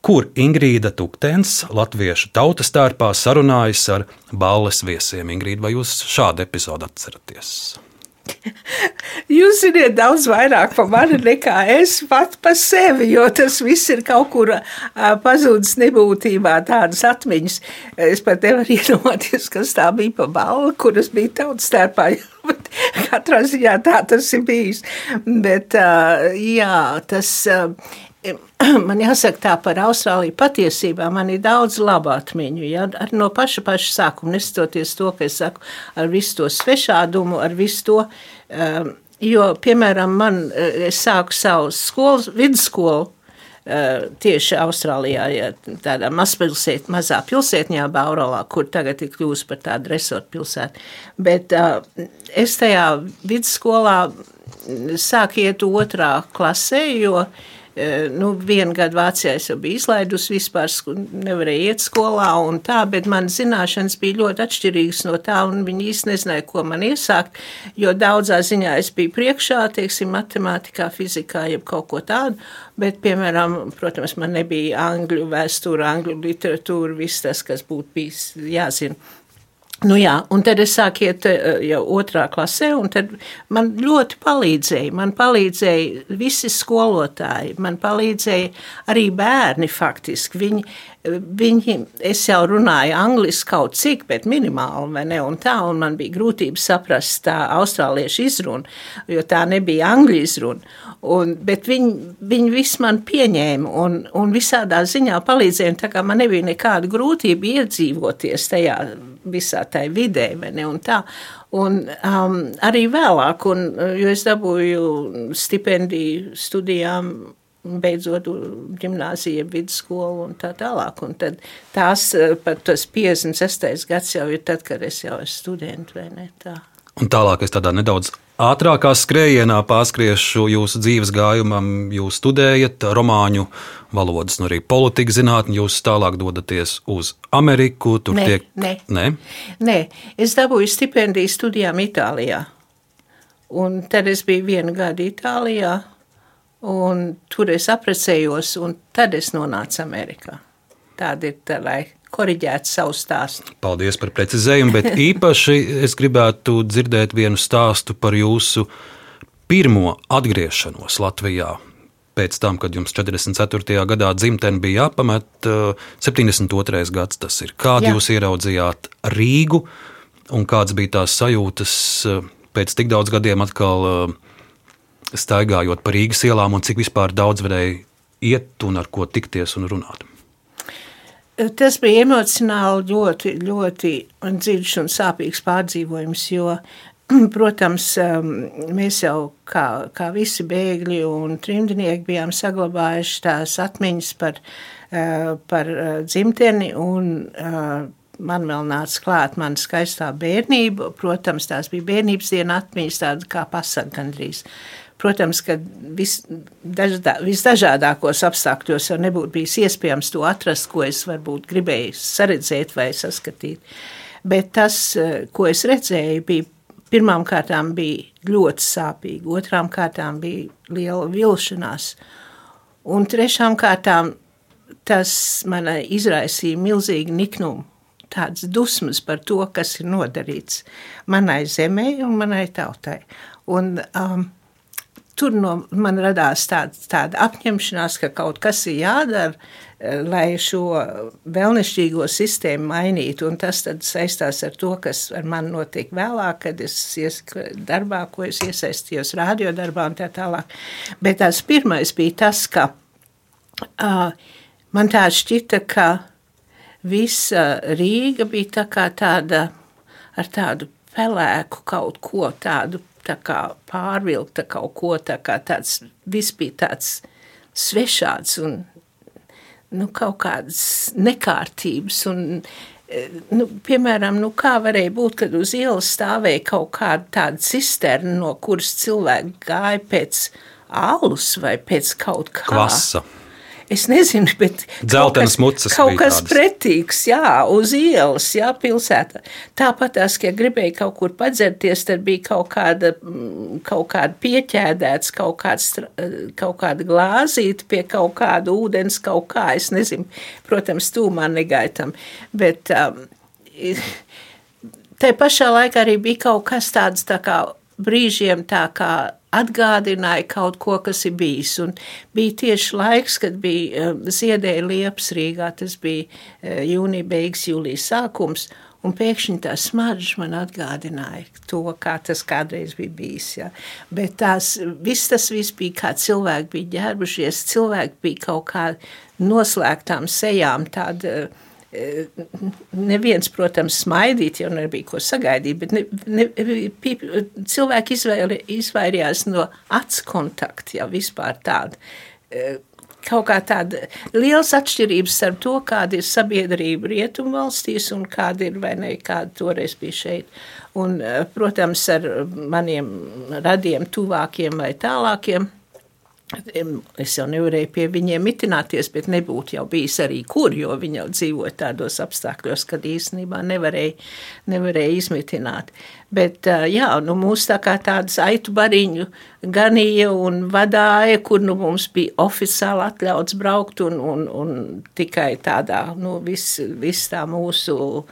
kur Ingrīda Tuktens, latviešu tautas tērpā, sarunājas ar balles viesiem. Ingrīda, vai jūs šādu episodu atceraties? Jūs zināt daudz vairāk par mani nekā es pat par sevi, jo tas viss ir kaut kur pazudis nebūtībā, tādas atmiņas. Es pat nevaru iedomāties, kas tā bija pa balvu, kuras bija tautas starpā. Katrā ziņā tā tas ir bijis. Bet, jā, tas man jāsaka tā par Austrāliju. Patiesībā man ir daudz labu atmiņu. Ja? Ar no paša, paša sākuma, nestoties to, ka es saku, ar visu to svešādumu, ar visu to. Jo, piemēram, man, es sāku savu skolu, vidusskolu. Uh, tieši Austrālijā, ja, tādā mazpilsēt, mazā pilsētņā, Baurolā, kur tagad ir kļūst par tādu resortu pilsētu. Bet uh, es tajā vidusskolā sāku iet otrā klasē, jo nu, vienu gadu Vācijā es jau biju izlaidusi vispār, nevarēju iet skolā un tā, bet man zināšanas bija ļoti atšķirīgas no tā, un viņi īsti nezināja, ko man iesākt, jo daudzā ziņā es biju priekšā, teiksim, matemātikā, fizikā, jeb kaut ko tādu, bet, piemēram, protams, man nebija angļu vēsture, angļu literatūra, viss tas, kas būtu bijis jāzina. Nu jā, un tad es sāku iet eh, jau otrā klasē, un man ļoti palīdzēja. Man palīdzēja visi skolotāji, man palīdzēja arī bērni faktiski. Viņi, viņi, es jau runāju angliski kaut cik, bet minimāli, vai ne, un tā, un man bija grūtības saprast tā austrāliešu izrunu, jo tā nebija angļu izruna. Un, bet viņi, viņi visu man pieņēma un, un visādā ziņā palīdzēja, tā kā man nebija nekāda grūtība iedzīvoties tajā visā tajā vidē, ne, un tā. Un um, arī vēlāk, un, jo es dabūju stipendiju studijām, beidzot gimnāzija, vidusskolu un tā tālāk. Un tad tās pat tas 56. gads jau ir tad, kad es jau esmu studenti, vai ne tā. Un tālāk es tādā nedaudz ātrākā skrējienā pārskriešu jūsu dzīves gājumam. Jūs studējat romāņu valodas, un arī politikas zinātni. Jūs tālāk dodaties uz Ameriku. Tur nē, tiek. Nē. nē, nē. es dabūju stipendiju studijām Itālijā. Un tad es biju vienu gadu Itālijā, un tur es apprecējos, un tad es nonācu Amerikā. Tāda ir tā laika koriģēt savu stāstu. Paldies par precizējumu, bet īpaši es gribētu dzirdēt vienu stāstu par jūsu pirmo atgriešanos Latvijā. Pēc tam, kad jums 44. gadā dzimtene bija jāpamet, 72. Eh, gads tas ir. Kādu Jā. jūs ieraudzījāt Rīgu un kādas bija tās sajūtas eh, pēc tik daudz gadiem atkal eh, staigājot pa Rīgas ielām un cik vispār daudz varēja iet un ar ko tikties un runāt? Tas bija emocionāli ļoti, ļoti dziļš un sāpīgs pārdzīvojums, jo, protams, um, mēs jau kā, kā visi bēgļi un trimdinieki bijām saglabājuši tās atmiņas par, uh, par uh, dzimteni un uh, man vēl nāca klāt mana skaistā bērnība. Protams, tās bija bērnības diena atmiņas, tāda kā pasaka gandrīz. Protams, ka vis, daždā, visdažādākos apstākļos jau nebūtu bijis iespējams to atrast, ko es varbūt gribēju saredzēt vai saskatīt. Bet tas, ko es redzēju, bija pirmām kārtām bija ļoti sāpīgi, otrām kārtām bija liela vilšanās, un trešām kārtām tas man izraisīja milzīgu niknumu tādas dusmas par to, kas ir nodarīts manai zemē un manai tautai. Un, um, tur no man radās tāda, tāda apņemšanās, ka kaut kas ir jādara, eh, lai šo vēlnišķīgo sistēmu mainītu. Un tas saistās ar to, kas ar mani notiek vēlāk, kad es iesaku darbā, ko es iesaistījos radiodarbā un tā tālāk. Bet tās pirmais bija tas, ka uh, man tā šķita, ka visa Rīga bija tā kā tāda ar tādu pelēku kaut ko tādu tā kā pārvilkta kaut ko tā kā tāds, viss bija tāds svešāds un nu, kaut kādas nekārtības un e, Nu, piemēram, nu, kā varēja būt, kad uz ielas stāvēja kaut kāda tāda cisterna, no kuras cilvēki gāja pēc alus vai pēc kaut kā. Kvasa. Es nezinu, bet Dzeltenas mucas kaut kas tādas. pretīgs, jā, uz ielas, jā, pilsētā. Tāpat tās, ja gribēja kaut kur padzerties, tad bija kaut kāda, mm, kaut kāda pieķēdēts, kaut, kāds, kaut kāda glāzīta pie kaut kāda ūdens, kaut kā, es nezinu, protams, tūmā negaitam, bet um, te pašā laikā arī bija kaut kas tāds tā kā brīžiem tā kā atgādināja kaut ko, kas ir bijis. Un bija tieši laiks, kad bija ziedēja liepas Rīgā, tas bija jūnija beigas, jūlijas sākums, Un pēkšņi tā smarža man atgādināja to, kā tas kādreiz bija bijis. Ja. Bet tās, viss tas viss bija kā cilvēki bija ģērbušies, cilvēki bija kaut kā noslēgtām sejām tāda, eh, neviens, protams, smaidīt, jau nebija ko sagaidīt, bet ne, ne, cilvēki izvēli, izvairījās no acu kontakta, jau vispār tāda eh, kaut kā tāda liels atšķirības starp to, kāda ir sabiedrība rietumvalstīs un kāda ir vai ne, kāda toreiz bija šeit. Un, eh, protams, ar maniem radiem tuvākiem vai tālākiem Es jau nevarēju pie viņiem mitināties, bet nebūtu jau bijis arī kur, jo viņi jau dzīvoja tādos apstākļos, kad īstenībā nevarēja, nevarēja izmitināt. Bet jā, nu mūs tā kā tādas aitu bariņu ganīja un vadāja, kur nu mums bija oficiāli atļauts braukt un, un, un tikai tādā, nu viss vis tā mūsu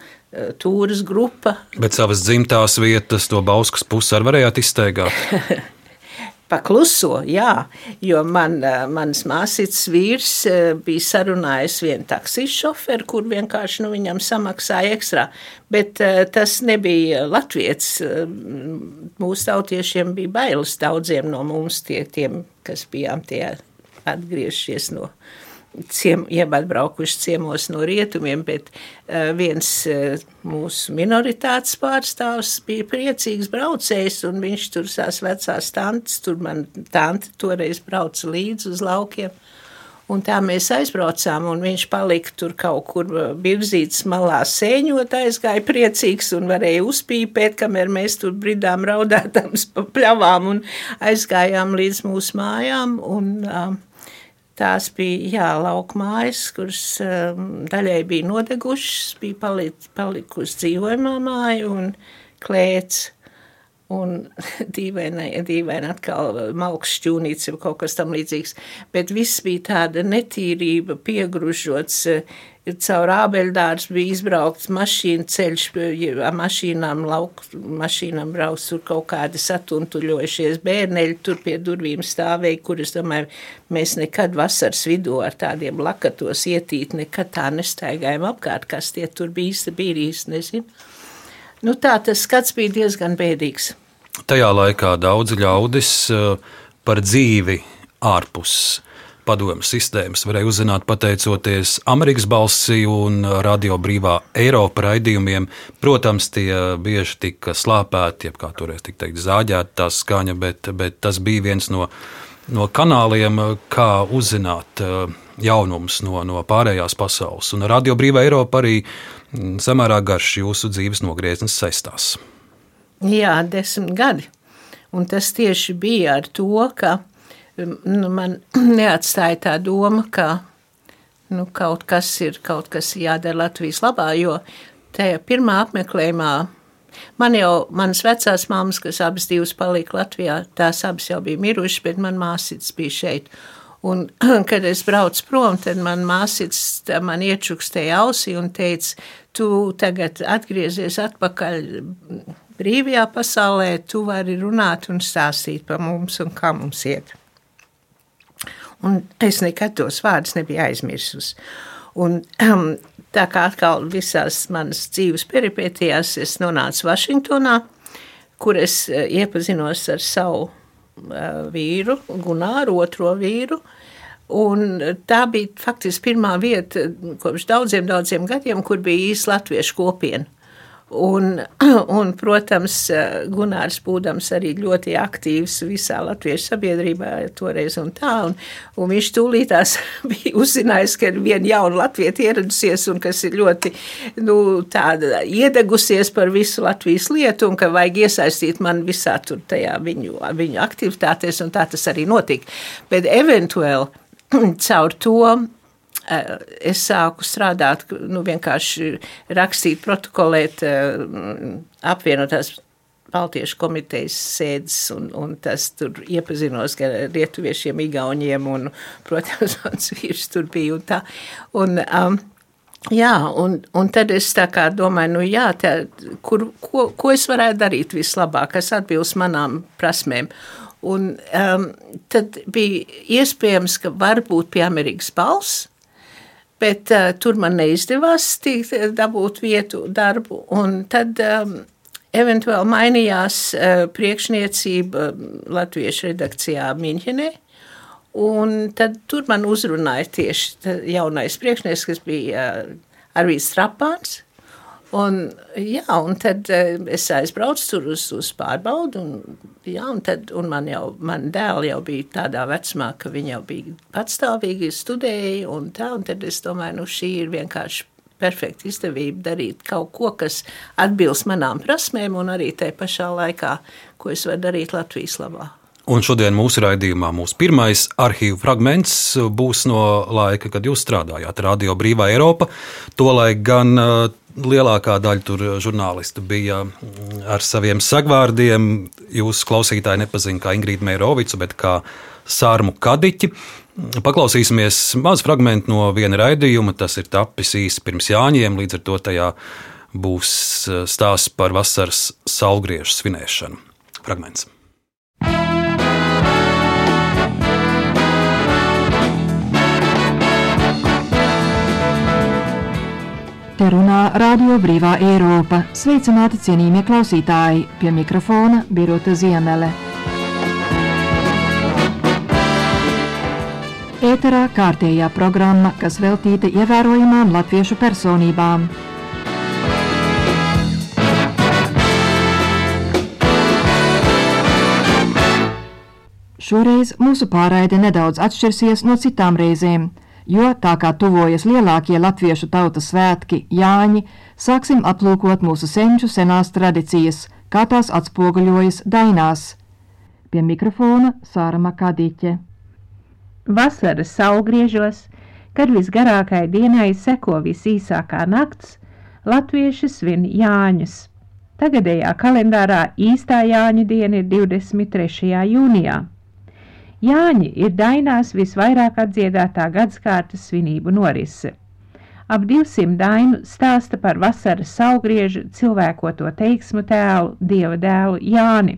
tūras grupa. Bet savas dzimtās vietas, to Bauskas pusi arī varējāt izsteigāt? Pakluso, jā, jo man, eh, mans māsīts vīrs eh, bija sarunājis vienu taksijas šoferu, kur vienkārši nu, viņam samaksāja ekstra. Bet eh, tas nebija latviets. Mūsu tautiešiem bija bailes daudziem no mums, tie, tiem, kas bijām tie atgriežies no ciem, jeb atbraukuši ciemos no rietumiem, bet uh, viens uh, mūsu minoritātes pārstāvs bija priecīgs braucējs, un viņš tur sās vecās tantes, tur man tante toreiz brauca līdzi uz laukiem. Un tā mēs aizbraucām, un viņš palika tur kaut kur virzītas malā sēņot, aizgāja priecīgs un varēja uzpīpēt, kamēr mēs tur bridām raudātams pa pļavām un aizgājām līdz mūsu mājām. Un, uh, Tās bija jā, lauka mājas, kuras um, daļai bija nodegušas, bija palic, palikusi dzīvojamā māja un klēts. Un dīvaini, dīvaini atkal malks šķūnīts vai kaut kas tam līdzīgs. Bet viss bija tāda netīrība, piegružots, caur ābeļdārs bija izbraukts mašīnu ceļš, mašīnām, lauku mašīnām brauc tur kaut kādi satuntuļojušies bērneļi, tur pie durvīm stāvēja, kur es domāju, mēs nekad vasaras vidū ar tādiem lakatos ietīt, nekad tā nestaigājam apkārt, kas tie tur bija īsti bīrīs, nezinu. Nu tā, tas skats bija diezgan bēdīgs. Tajā laikā daudz ļaudis eh, par dzīvi ārpus padomu sistēmas varēja uzzināt pateicoties Amerikas balsī un radio brīvā Eiropa raidījumiem. Protams, tie bieži tika slāpēti, jeb kā toreiz tika teikt, zāģēta tā skaņa, bet, bet tas bija viens no, no kanāliem, kā uzzināt eh, jaunumus no, no pārējās pasaules. Un radio brīvā Eiropa arī mm, samērā garš jūsu dzīves nogrieznis saistās. Jā, desmit gadi. Un tas tieši bija ar to, ka nu, man neatstāja tā doma, ka nu, kaut kas ir kaut kas jādara Latvijas labā, jo tajā pirmā apmeklējumā man jau, manas vecās mammas, kas abas divas palika Latvijā, tās abas jau bija mirušas, bet man māsītes bija šeit. Un, kad es braucu prom, tad man māsītes man iečukstēja ausī un teica, tu tagad atgriezies atpakaļ brīvajā pasaulē, tu vari runāt un stāstīt par mums un kā mums iet. Un es nekad tos vārdus nebiju aizmirsus. Un, um, tā kā atkal visās manas dzīves peripētījās, es nonācu Vašingtonā, kur es uh, iepazinos ar savu uh, vīru, Gunāru, otro vīru. Un tā bija faktiski pirmā vieta kopš daudziem, daudziem gadiem, kur bija īsta latviešu kopiena. Un, un, protams, Gunārs būdams arī ļoti aktīvs visā latviešu sabiedrībā toreiz un tā, un, un viņš tūlītās bija uzzinājis, ka ir viena jauna latvieta ieradusies un kas ir ļoti, nu, tāda iedegusies par visu Latvijas lietu un ka vajag iesaistīt man visā tur tajā viņu, viņu aktivitātēs, un tā tas arī notika. Bet eventuāli caur to es sāku strādāt, nu, vienkārši rakstīt, protokolēt eh, apvienotās Baltiešu komitejas sēdes, un, un tas tur iepazinos ar lietuviešiem, igauņiem, un, protams, mans vīrs tur bija un tā. Un, um, Jā, un, un tad es domāju, nu jā, tā, kur, ko, ko es varētu darīt vislabāk, kas atbilst manām prasmēm. Un, um, tad bija iespējams, ka varbūt pie Amerikas balss, bet uh, tur man neizdevās tikt, dabūt vietu, darbu. Tad um, eventuāli mainījās uh, priekšniecība Latviešu redakcijā Miņķenē. Un tad tur man uzrunāja tieši jaunais priekšnieks, kas bija Arvīds Strapāns. Un, jā, un tad es aizbraucu tur uz, uz pārbaudu, un, jā, un, tad, un man jau, man dēli jau bija tādā vecumā, ka viņi jau bija patstāvīgi studēja, un tā, un tad es domāju, nu šī ir vienkārši perfekta izdevība darīt kaut ko, kas atbilst manām prasmēm, un arī tajā pašā laikā, ko es varu darīt Latvijas labā. Un šodien mūsu raidījumā mūsu pirmais arhīvu fragments būs no laika, kad jūs strādājāt Radio Brīvā Eiropa. Tolaik gan uh, lielākā daļa tur žurnālistu bija mm, ar saviem sagvārdiem. Jūs klausītāji nepazīstat kā Ingrīdu Meirovicu, bet kā Sārmu Kadiķi. Paklausīsimies mazu fragment no viena raidījuma. Tas ir tapis īsi pirms Jāņiem, līdz ar to tajā būs uh, stāsts par vasaras saulgriežu svinēšanu. Fragments. Te runā Radio Brīvā Eiropa. Sveicināti cienījamie klausītāji! Pie mikrofona Birota Ziemele. Ēterā kārtējā programma, kas veltīta ievērojamām latviešu personībām. Šoreiz mūsu pārraide nedaudz atšķirsies no citām reizēm jo tā kā tuvojas lielākie latviešu tautas svētki, Jāņi, sāksim aplūkot mūsu senču senās tradīcijas, kā tās atspoguļojas dainās. Pie mikrofona Sāra Makadiķe. Vasaras saulgriežos, kad visgarākai dienai seko visīsākā nakts, latvieši svin Jāņus. Tagadējā kalendārā īstā Jāņa diena ir 23. jūnijā. Jāņi ir dainās visvairāk atdziedātā gadskārtas svinību norise. Ap 200 dainu stāsta par vasaras saugriežu cilvēkoto teiksmu tēlu, dieva dēlu Jāni,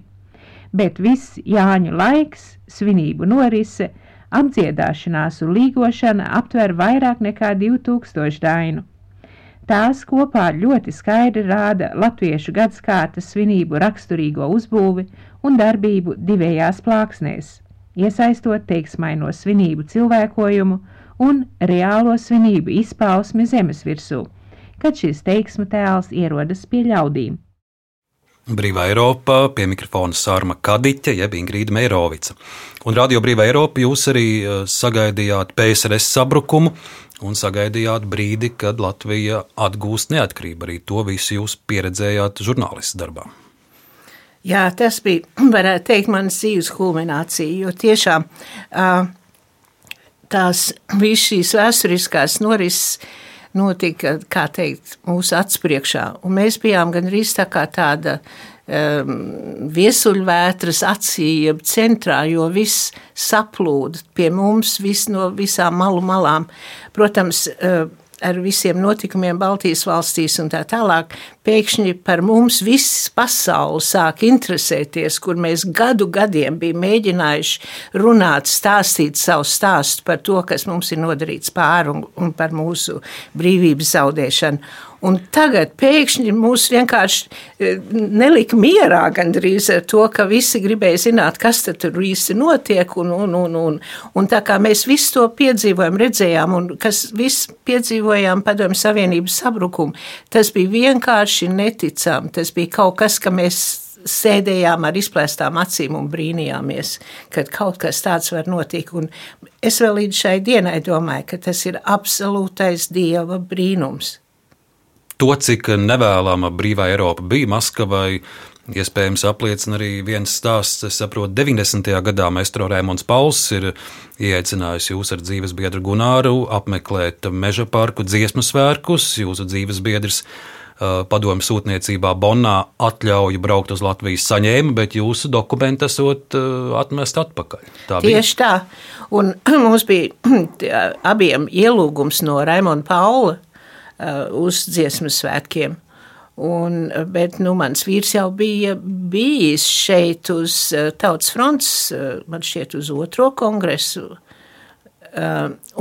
bet viss Jāņu laiks, svinību norise, apdziedāšanās un līgošana aptver vairāk nekā 2000 dainu. Tās kopā ļoti skaidri rāda latviešu gadskārtas svinību raksturīgo uzbūvi un darbību divējās plāksnēs iesaistot teiksmaino svinību cilvēkojumu un reālo svinību izpausmi zemes virsū, kad šis teiksmu tēls ierodas pie ļaudīm. Brīvā Eiropa pie mikrofona Sārma Kadiķa, jeb Ingrīda Meirovica. Un Radio Brīvā Eiropa jūs arī eh, sagaidījāt PSRS sabrukumu un sagaidījāt brīdi, kad Latvija atgūst neatkarību. Arī to visu jūs pieredzējāt žurnālistu darbā. Jā, tas bija, varētu teikt, manas dzīves kulminācija, jo tiešām tās visas šīs vēsturiskās norises notika, kā teikt, mūsu acu priekšā, un mēs bijām gan arī tā kā tāda viesuļvētras acī, jeb centrā, jo viss saplūda pie mums, viss no visām malu malām. Protams, ar visiem notikumiem Baltijas valstīs un tā tālāk, pēkšņi par mums viss pasauli sāk interesēties, kur mēs gadu gadiem bijām mēģinājuši runāt, stāstīt savu stāstu par to, kas mums ir nodarīts pāri un, un par mūsu brīvības zaudēšanu. Un tagad pēkšņi mūs vienkārši e, nelika mierā gandrīz ar to, ka visi gribēja zināt, kas tur īsti notiek. Un, un, un, un, un tā kā mēs visu to piedzīvojam, redzējām, un kas viss piedzīvojām padomju Savienības sabrukumu, tas bija vienkārši neticami. Tas bija kaut kas, ka mēs sēdējām ar izplēstām acīm un brīnījāmies, ka kaut kas tāds var notikt. Un es vēl līdz šai dienai domāju, ka tas ir absolūtais dieva brīnums to, cik nevēlama brīvā Eiropa bija Maskavai. Iespējams, apliecina arī viens stāsts. Es saprotu, 90. gadā Maestro Rēmons Pauls ir ieaicinājis jūs ar dzīves biedru Gunāru apmeklēt meža parku dziesmu svētkus. Jūsu dzīves biedrs padomju sūtniecībā Bonnā atļauju braukt uz Latvijas saņēma, bet jūsu dokumenti esot uh, atmest atpakaļ. Tā Tieši bija. tā. Un mums bija abiem ielūgums no Raimonda Paula uz dziesmu svētkiem. Un, bet nu, mans vīrs jau bija bijis šeit uz Tautas fronts, man šķiet, uz otro kongresu.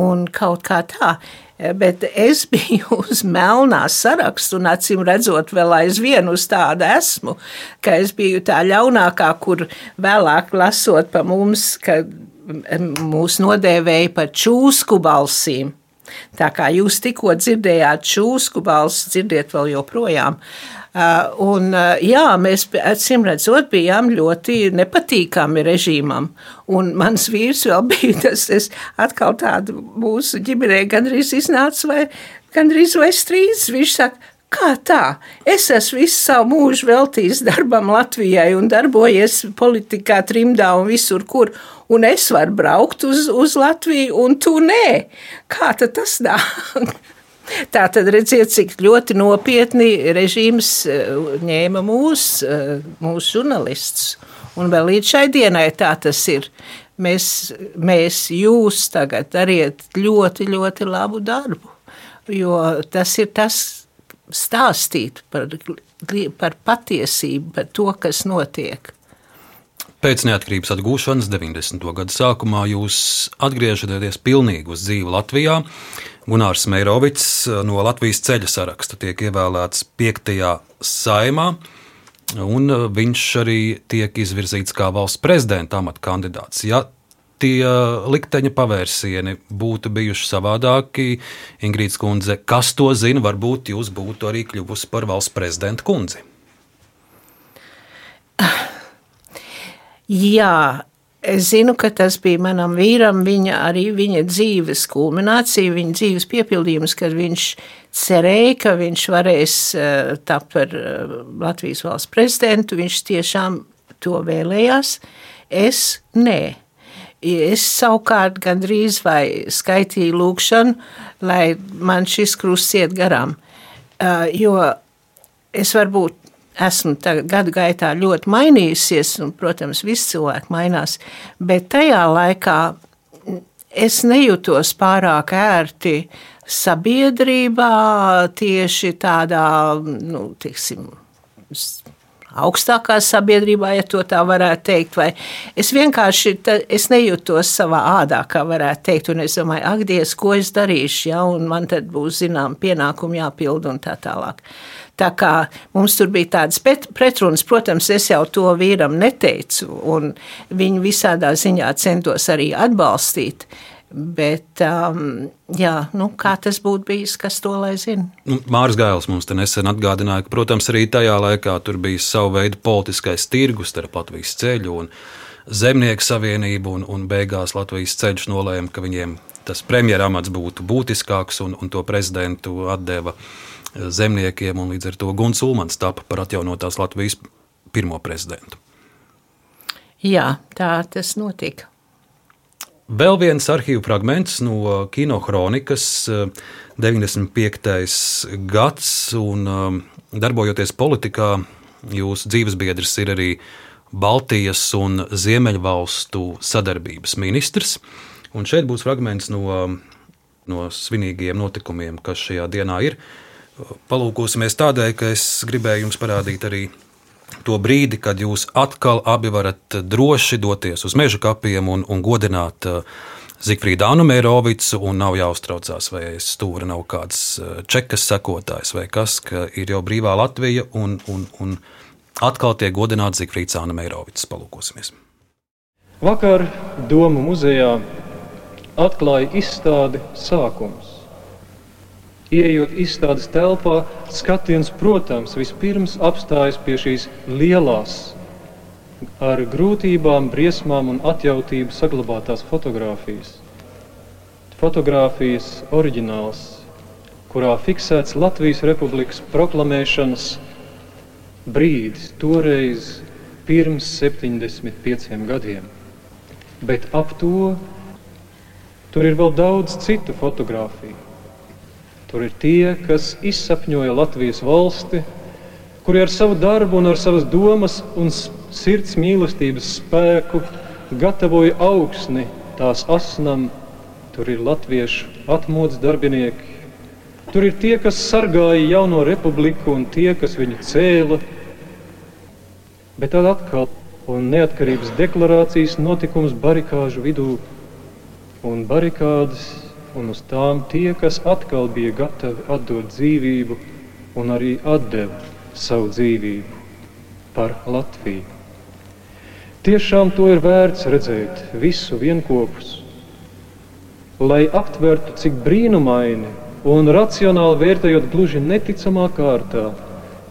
Un kaut kā tā. Bet es biju uz melnā sarakstu, un acīm redzot, vēl aizvien uz tāda esmu, ka es biju tā ļaunākā, kur vēlāk lasot pa mums, ka mūs nodēvēja par čūsku balsīm. Tā kā jūs tikko dzirdējāt čūsku balsi, dzirdiet vēl joprojām. Uh, un, uh, jā, mēs acīm redzot, bijām ļoti nepatīkami režīmam. Un mans vīrs vēl bija tas, es atkal tādu mūsu ģimenē gandrīz iznāca vai gandrīz vai strīds. Viņš saka, Kā tā? Es esmu visu savu mūžu veltījis darbam Latvijai un darbojies politikā, trimdā un visur, kur. Un es varu braukt uz, uz Latviju, un tu nē. Kā tas nāk? Tā tad redziet, cik ļoti nopietni režīms eh, ņēma mūs, eh, mūsu žurnālistus. Un vēl līdz šai dienai tā tas ir. Mēs, mēs jūs tagad dariet ļoti, ļoti labu darbu. Jo tas ir tas, stāstīt par, par patiesību, par to, kas notiek. Pēc neatkarības atgūšanas 90. gada sākumā jūs atgriežaties pilnīgi uz dzīvi Latvijā. Gunārs Meirovics no Latvijas ceļa saraksta tiek ievēlēts 5. saimā, un viņš arī tiek izvirzīts kā valsts prezidenta amata kandidāts. Ja tie likteņa pavērsieni būtu bijuši savādāki. Ingrīds kundze, kas to zina, varbūt jūs būtu arī kļuvusi par valsts prezidenta kundzi. Jā, es zinu, ka tas bija manam vīram, viņa arī viņa dzīves kulminācija, viņa dzīves piepildījums, kad viņš cerēja, ka viņš varēs uh, tapt par uh, Latvijas valsts prezidentu. Viņš tiešām to vēlējās. Es nē. Es savukārt gandrīz vai skaitīju lūgšanu, lai man šis krusts iet garām. Uh, jo es varbūt esmu gadu gaitā ļoti mainījusies, un, protams, visi cilvēki mainās, bet tajā laikā es nejūtos pārāk ērti sabiedrībā, tieši tādā, nu, tiksim, augstākā sabiedrībā, ja tā varētu teikt. Vai es vienkārši es nejūtos savā ādā, kā varētu teikt, un es domāju, ak, Dievs, ko es darīšu, ja, man tad būs zinām pienākumi jāpild un tā tālāk. Tā kā mums tur bija tādas pretrunas, protams, es jau to vīram neteicu, un viņu visādā ziņā centos arī atbalstīt. Bet, um, jā, nu, kā tas būtu bijis, kas to lai zina? Nu, Mārcis Gailis mums te nesen atgādināja, ka, protams, arī tajā laikā tur bija sava veida politiskais tirgus starp Latvijas ceļu un Zemnieku savienību, un, un beigās Latvijas ceļš nolēma, ka viņiem tas premjeramats būtu būtiskāks, un, un to prezidentu atdeva zemniekiem, un līdz ar to Guns Ulmans tapa par atjaunotās Latvijas pirmo prezidentu. Jā, tā tas notika. Vēl viens arhīvu fragments no kinokronikas, 95. Eh, gads, un eh, darbojoties politikā, jūsu dzīvesbiedrs ir arī Baltijas un Ziemeļvalstu sadarbības ministrs. Un šeit būs fragments no, no svinīgiem notikumiem, kas šajā dienā ir. Palūkosimies tādēļ, ka es gribēju jums parādīt arī to brīdi, kad jūs atkal abi varat droši doties uz meža kapiem un, un godināt uh, Zifrīdu Anumērovicu, un nav jāuztraucās, vai stūra nav kāds uh, čekas sekotājs vai kas, ka ir jau brīvā Latvija, un, un, un atkal tiek godināts Zifrīds Anumērovics. Palūkosimies! Vakar Doma muzejā atklāja izstādi sākums. Iejot izstādes telpā, skatiens, protams, vispirms apstājas pie šīs lielās, ar grūtībām, briesmām un atjautību saglabātās fotografijas. Fotogrāfijas oriģināls, kurā fiksēts Latvijas Republikas proklamēšanas brīdis, toreiz pirms 75 gadiem. Bet ap to tur ir vēl daudz citu fotografiju Tur ir tie, kas izsapņoja Latvijas valsti, kuri ar savu darbu ar savas domas un sirds mīlestības spēku gatavoja augsni tās asnam. Tur ir latviešu atmodas darbinieki, Tur ir tie, kas sargāja jauno republiku un tie, kas viņu cēla. Bet tad atkal un neatkarības deklarācijas notikums barikāžu vidū un barikādas, un uz tām tie, kas atkal bija gatavi atdot dzīvību un arī atdeva savu dzīvību par Latviju. Tiešām to ir vērts redzēt visu vienopus, lai aptvertu, cik brīnumaini un racionāli vērtējot gluži neticamā kārtā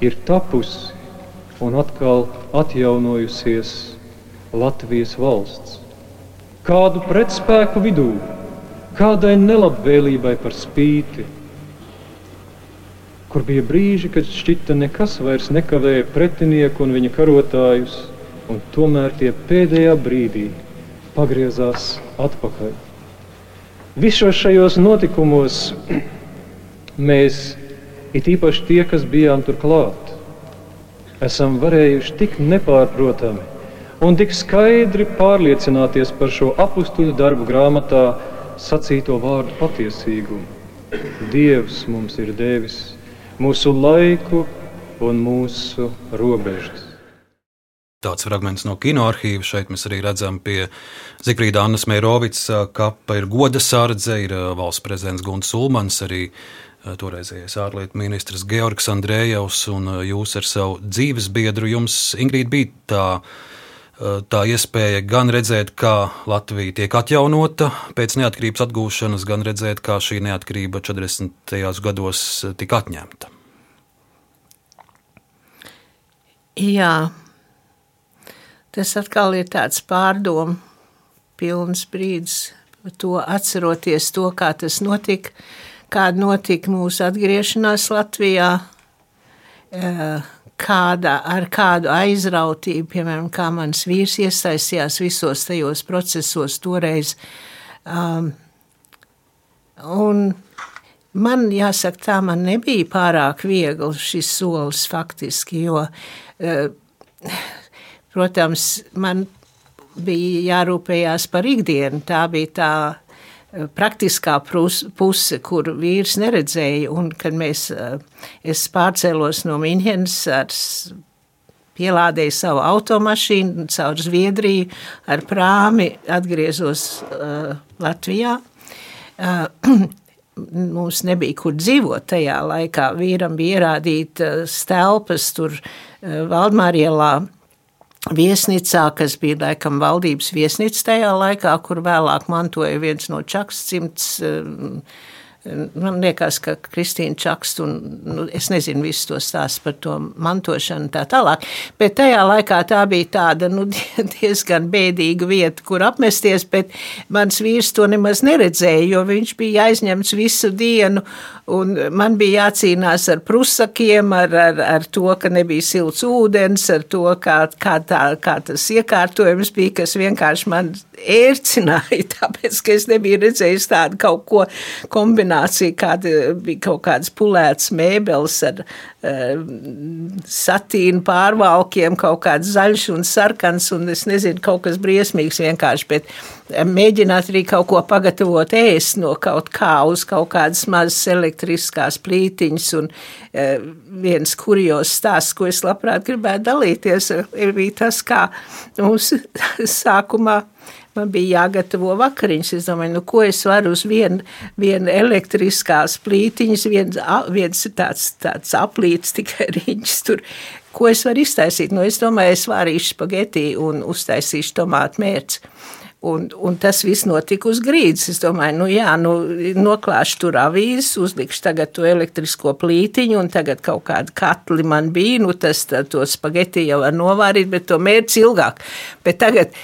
ir tapusi un atkal atjaunojusies Latvijas valsts. Kādu pretspēku vidū, kādai nelabvēlībai par spīti, kur bija brīži, kad šķita nekas vairs nekavēja pretinieku un viņa karotājus, un tomēr tie pēdējā brīdī pagriezās atpakaļ. Visos šajos notikumos mēs, it īpaši tie, kas bijām tur klāt, esam varējuši tik nepārprotami un tik skaidri pārliecināties par šo apakstuļu darbu grāmatā sacīto vārdu patiesīgumu. Dievs mums ir devis mūsu laiku un mūsu robežas. Tāds fragments no kinoarchīva. Šeit mēs arī redzam, pie Zikrīda Annas Meirovicas kapa ir goda sārdze, ir valsts prezidents Gunts Ulmans, arī toreizējais ārlietu ministrs Georgs Andrējevs un jūs ar savu dzīves biedru. Jums, Ingrīda, bija tā, tā iespēja gan redzēt, kā Latvija tiek atjaunota pēc neatkarības atgūšanas, gan redzēt, kā šī neatkarība 40. gados tika atņemta. Jā, tas atkal ir tāds pārdomu pilns brīdis, to atceroties to, kā tas notika, kāda notika mūsu atgriešanās Latvijā, kāda, ar kādu aizrautību, piemēram, kā mans vīrs iesaistījās visos tajos procesos toreiz. Um, un man jāsaka, tā man nebija pārāk viegli šis solis faktiski, jo, uh, protams, man bija jārūpējās par ikdienu. Tā bija tā praktiskā puse, kur vīrs neredzēja. Un, kad mēs, es pārcēlos no Minhenes ar pielādēju savu automašīnu caur Zviedriju, ar prāmi atgriezos uh, Latvijā. Uh, mums nebija kur dzīvot tajā laikā. Vīram bija ierādīta stelpas tur Valdmārielā viesnīcā, kas bija laikam valdības viesnīca tajā laikā, kur vēlāk mantoja viens no čaksimts Man liekas, ka Kristīna Čakste un nu, es nezinu visus tos stāstus par to mantošanu tā tālāk. Bet tajā laikā tā bija tāda nu, diezgan bēdīga vieta, kur apmesties, bet mans vīrs to nemaz neredzēja, jo viņš bija aizņemts visu dienu man bija jācīnās ar prusakiem, ar, ar, ar to, ka nebija silts ūdens, ar to, kā, kā, tā, kā tas iekārtojums bija, kas vienkārši man ērcināja, tāpēc, ka es nebiju redzējis tādu kaut ko kombinētu kombinācija, kāda bija kaut kādas pulētas mēbeles ar uh, satīnu pārvalkiem, kaut kāds zaļš un sarkans, un es nezinu, kaut kas briesmīgs vienkārši, bet eh, mēģināt arī kaut ko pagatavot ēst no kaut kā uz kaut kādas mazas elektriskās plītiņas, un uh, viens kurjos stāsts, ko es labprāt gribētu dalīties, ir bija tas, kā mums sākumā man bija jāgatavo vakariņas. Es domāju, nu, ko es varu uz vienu vien elektriskās plītiņas, viens, viens tāds, tāds aplīts tikai riņķis tur. Ko es varu iztaisīt? Nu, es domāju, es vārīšu spageti un uztaisīšu tomātu mērci. Un, un tas viss notika uz grīdas. Es domāju, nu jā, nu, noklāšu tur avīzes, uzlikšu tagad to elektrisko plītiņu, un tagad kaut kāda katli man bija. Nu, tas tā, to spageti jau var novārīt, bet to mērķi ilgāk. Bet tagad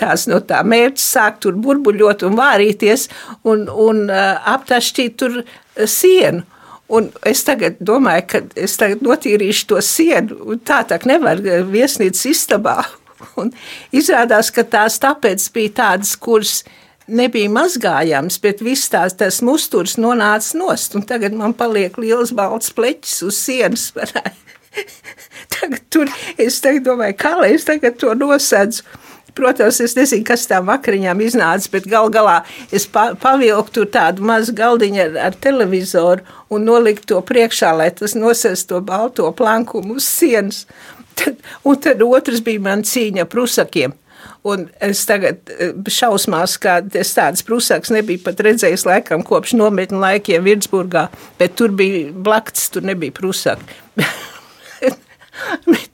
tās no tā mērķa sāk tur burbuļot un vārīties un, un aptašķīt tur sienu. Un es tagad domāju, ka es tagad notīrīšu to sienu, tā tā nevar viesnīcas istabā. Un izrādās, ka tās tāpēc bija tādas, kuras nebija mazgājams, bet viss tās tas musturs nonāca nost, un tagad man paliek liels balts pleķis uz sienas. tagad tur es tagad domāju, kā lai es tagad to nosedzu protams, es nezinu, kas tām vakariņām iznāca, bet gal galā es pa, pavilku tur tādu mazu galdiņu ar, ar televizoru un noliku to priekšā, lai tas nosēs to balto plankumu uz sienas. Tad, un tad otrs bija man cīņa ar prusakiem. Un es tagad eh, šausmās, ka es tādas prusākas nebiju pat redzējis laikam kopš nometņu laikiem Virtsburgā, bet tur bija blakts, tur nebija prusāki.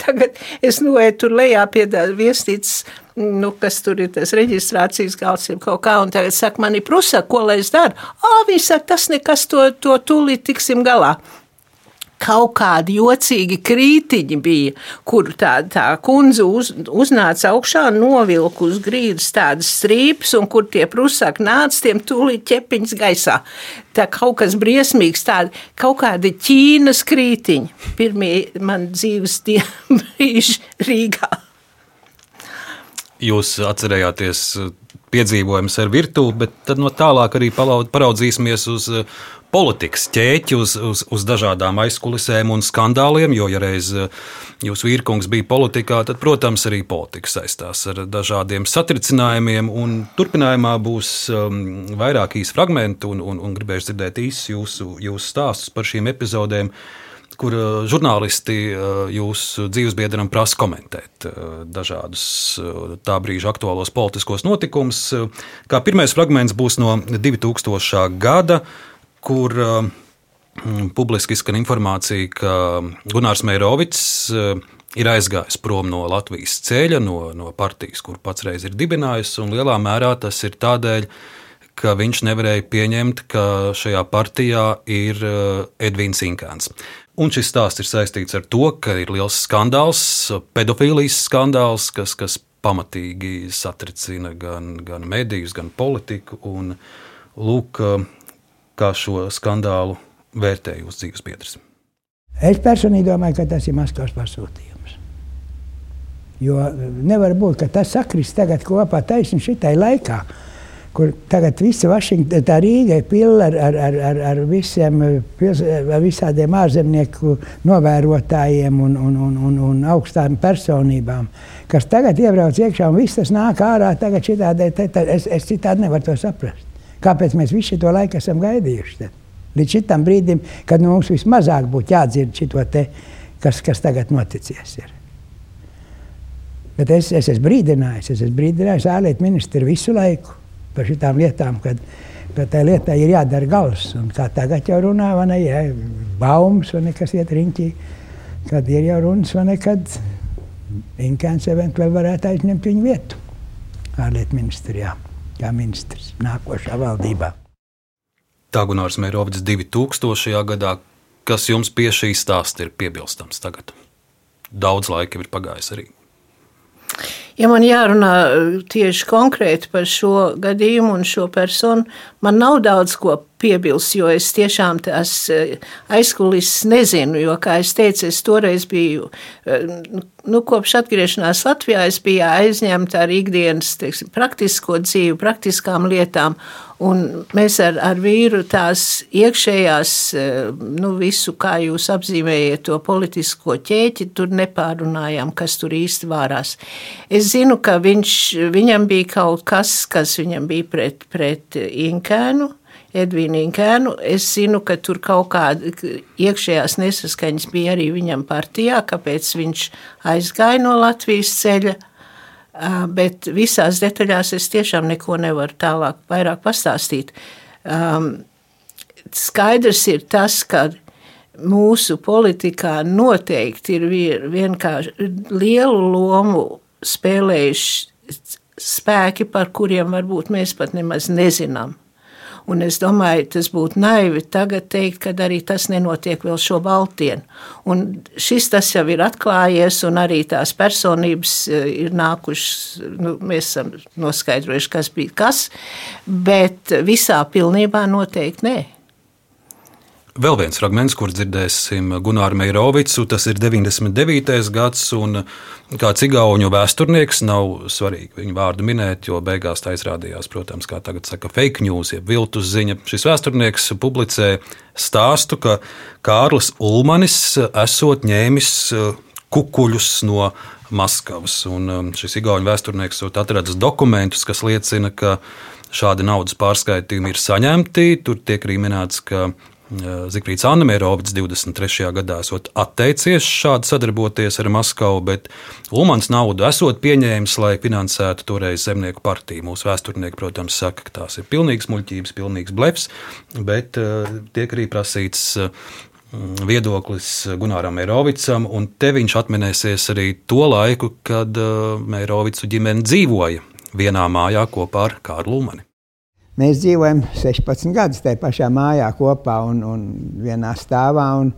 Tagad es noeju tur lejā pie viesnīcas, nu, kas tur ir tas reģistrācijas galds, jau kaut kā, un tagad saka, man ir prusā, ko lai es daru? Ā, viņi saka, tas nekas, to, to tūlīt tiksim galā kaut kādi jocīgi krītiņi bija, kur tā, tā kundze uz, uznāca augšā, novilka uz grīdas tādas strīpes, un kur tie prusaki nāca, tiem tūlīt ķepiņas gaisā. Tā kaut kas briesmīgs, tādi kaut kādi Ķīnas krītiņi. Pirmie man dzīves brīži Rīgā. Jūs atcerējāties piedzīvojumus ar virtuvi, bet tad no tālāk arī paraudzīsimies uz politikas ķēķi uz, uz, uz dažādām aizkulisēm un skandāliem, jo, ja reiz eh, jūsu vīrkungs bija politikā, tad, protams, arī politika saistās ar dažādiem satricinājumiem, turpinājumā būs um, vairāk īsi fragmenti, un, un, un gribēšu dzirdēt īsus jūsu, jūsu stāstus par šīm epizodēm kur eh, žurnālisti eh, jūsu dzīvesbiedram prasa komentēt dažādus tā brīža aktuālos politiskos notikumus. Kā pirmais fragments būs no 2000. gada kur publiski izskan informācija, ka Gunārs Meirovics ir aizgājis prom no Latvijas ceļa, no, no partijas, kur pats reiz ir dibinājis, un lielā mērā tas ir tādēļ, ka viņš nevarēja pieņemt, ka šajā partijā ir Edvīns Inkāns. Un šis stāsts ir saistīts ar to, ka ir liels skandāls, pedofīlijas skandāls, kas, kas pamatīgi satricina gan, gan medijus, gan politiku. Un, lūk, kā šo skandālu vērtē jūsu dzīves biedrs? Es personīgi domāju, ka tas ir Maskavas pasūtījums. Jo nevar būt, ka tas sakrist tagad kopā taisni šitai laikā, kur tagad visi Vašingtona, tā Rīga ir pilna ar, ar, ar, ar, ar visiem, ar visādiem ārzemnieku novērotājiem un, un, un, un, un augstām personībām, kas tagad iebrauc iekšā un viss tas nāk ārā tagad šitādi, es, es citādi nevaru to saprast. Kāpēc mēs visu šo laiku esam gaidījuši? Tad? Līdz šitam brīdim, kad nu, mums vismazāk būtu jādzird šo te, kas, kas tagad noticies. Ir. Bet es, es esmu brīdinājis, es esmu brīdinājis ārlietu ministru visu laiku par šīm lietām, kad, kad tai lietai ir jādara gals. Un kā tagad jau runā, vai ne, ja, baumas vai nekas iet riņķī, kad ir jau runas, vai ne, kad Inkēns eventuāli varētu aizņemt viņu vietu ārlietu ministrijā kā ministrs nākošā valdībā. Tagunārs Mērovics 2000. gadā, kas jums pie šī stāsta ir piebilstams tagad? Daudz laika ir pagājis arī. Ja man jārunā tieši konkrēti par šo gadījumu un šo personu, man nav daudz ko piebilst, jo es tiešām tās eh, aizkulisēs nezinu. Jo, kā jau teicu, es toreiz biju, eh, nu, kopš atgriešanās Latvijā, es biju aizņemta ar ikdienas teiksim, praktisko dzīvi, praktiskām lietām. Un mēs ar, ar vīru tās iekšējās, eh, nu, visu, kā jūs apzīmējat, to politisko ķēķi, tur nepārunājām, kas tur īsti vārās. Es zinu, ka viņš, viņam bija kaut kas, kas viņam bija pret, pret Inkēnu Edvīnu Inkēnu. Es zinu, ka tur kaut kāda iekšējās nesaskaņas bija arī viņam partijā, kāpēc viņš aizgāja no Latvijas ceļa. Bet visās detaļās es tiešām neko nevaru tālāk vairāk pastāstīt. Skaidrs ir tas, ka mūsu politikā noteikti ir vienkārši lielu lomu spēlējuši spēki, par kuriem varbūt mēs pat nemaz nezinām. Un es domāju, tas būtu naivi tagad teikt, ka arī tas nenotiek vēl šo baltienu. Un šis tas jau ir atklājies, un arī tās personības e, ir nākušas, nu, mēs esam noskaidrojuši, kas bija kas, bet visā pilnībā noteikti nē. Vēl viens fragments, kur dzirdēsim Gunāru Meirovicu, tas ir 99. gads, un kāds igauņu vēsturnieks, nav svarīgi viņu vārdu minēt, jo beigās tā izrādījās, protams, kā tagad saka, fake news, jeb viltus ziņa. Šis vēsturnieks publicē stāstu, ka Kārlis Ulmanis esot ņēmis kukuļus no Maskavas. Un um, šis Igaunijas vēsturnieks atradas dokumentus, kas liecina, ka šādi naudas pārskaitījumi ir saņemti. Tur tiek arī minēts, ka Zikfrīds Annemērovics 23. gadā esot atteicies šādi sadarboties ar Maskavu, bet Ulmans naudu esot pieņēmis, lai finansētu toreiz zemnieku partiju. Mūsu vēsturnieki, protams, saka, ka tās ir pilnīgs muļķības, pilnīgs blefs, bet uh, tiek arī prasīts uh, viedoklis Gunāram Mērovicam, un te viņš atminēsies arī to laiku, kad uh, Mērovicu ģimene dzīvoja vienā mājā kopā ar Kārlu Ulmani. Mēs dzīvojam 16 gadus tajā pašā mājā kopā un, un vienā stāvā. Un,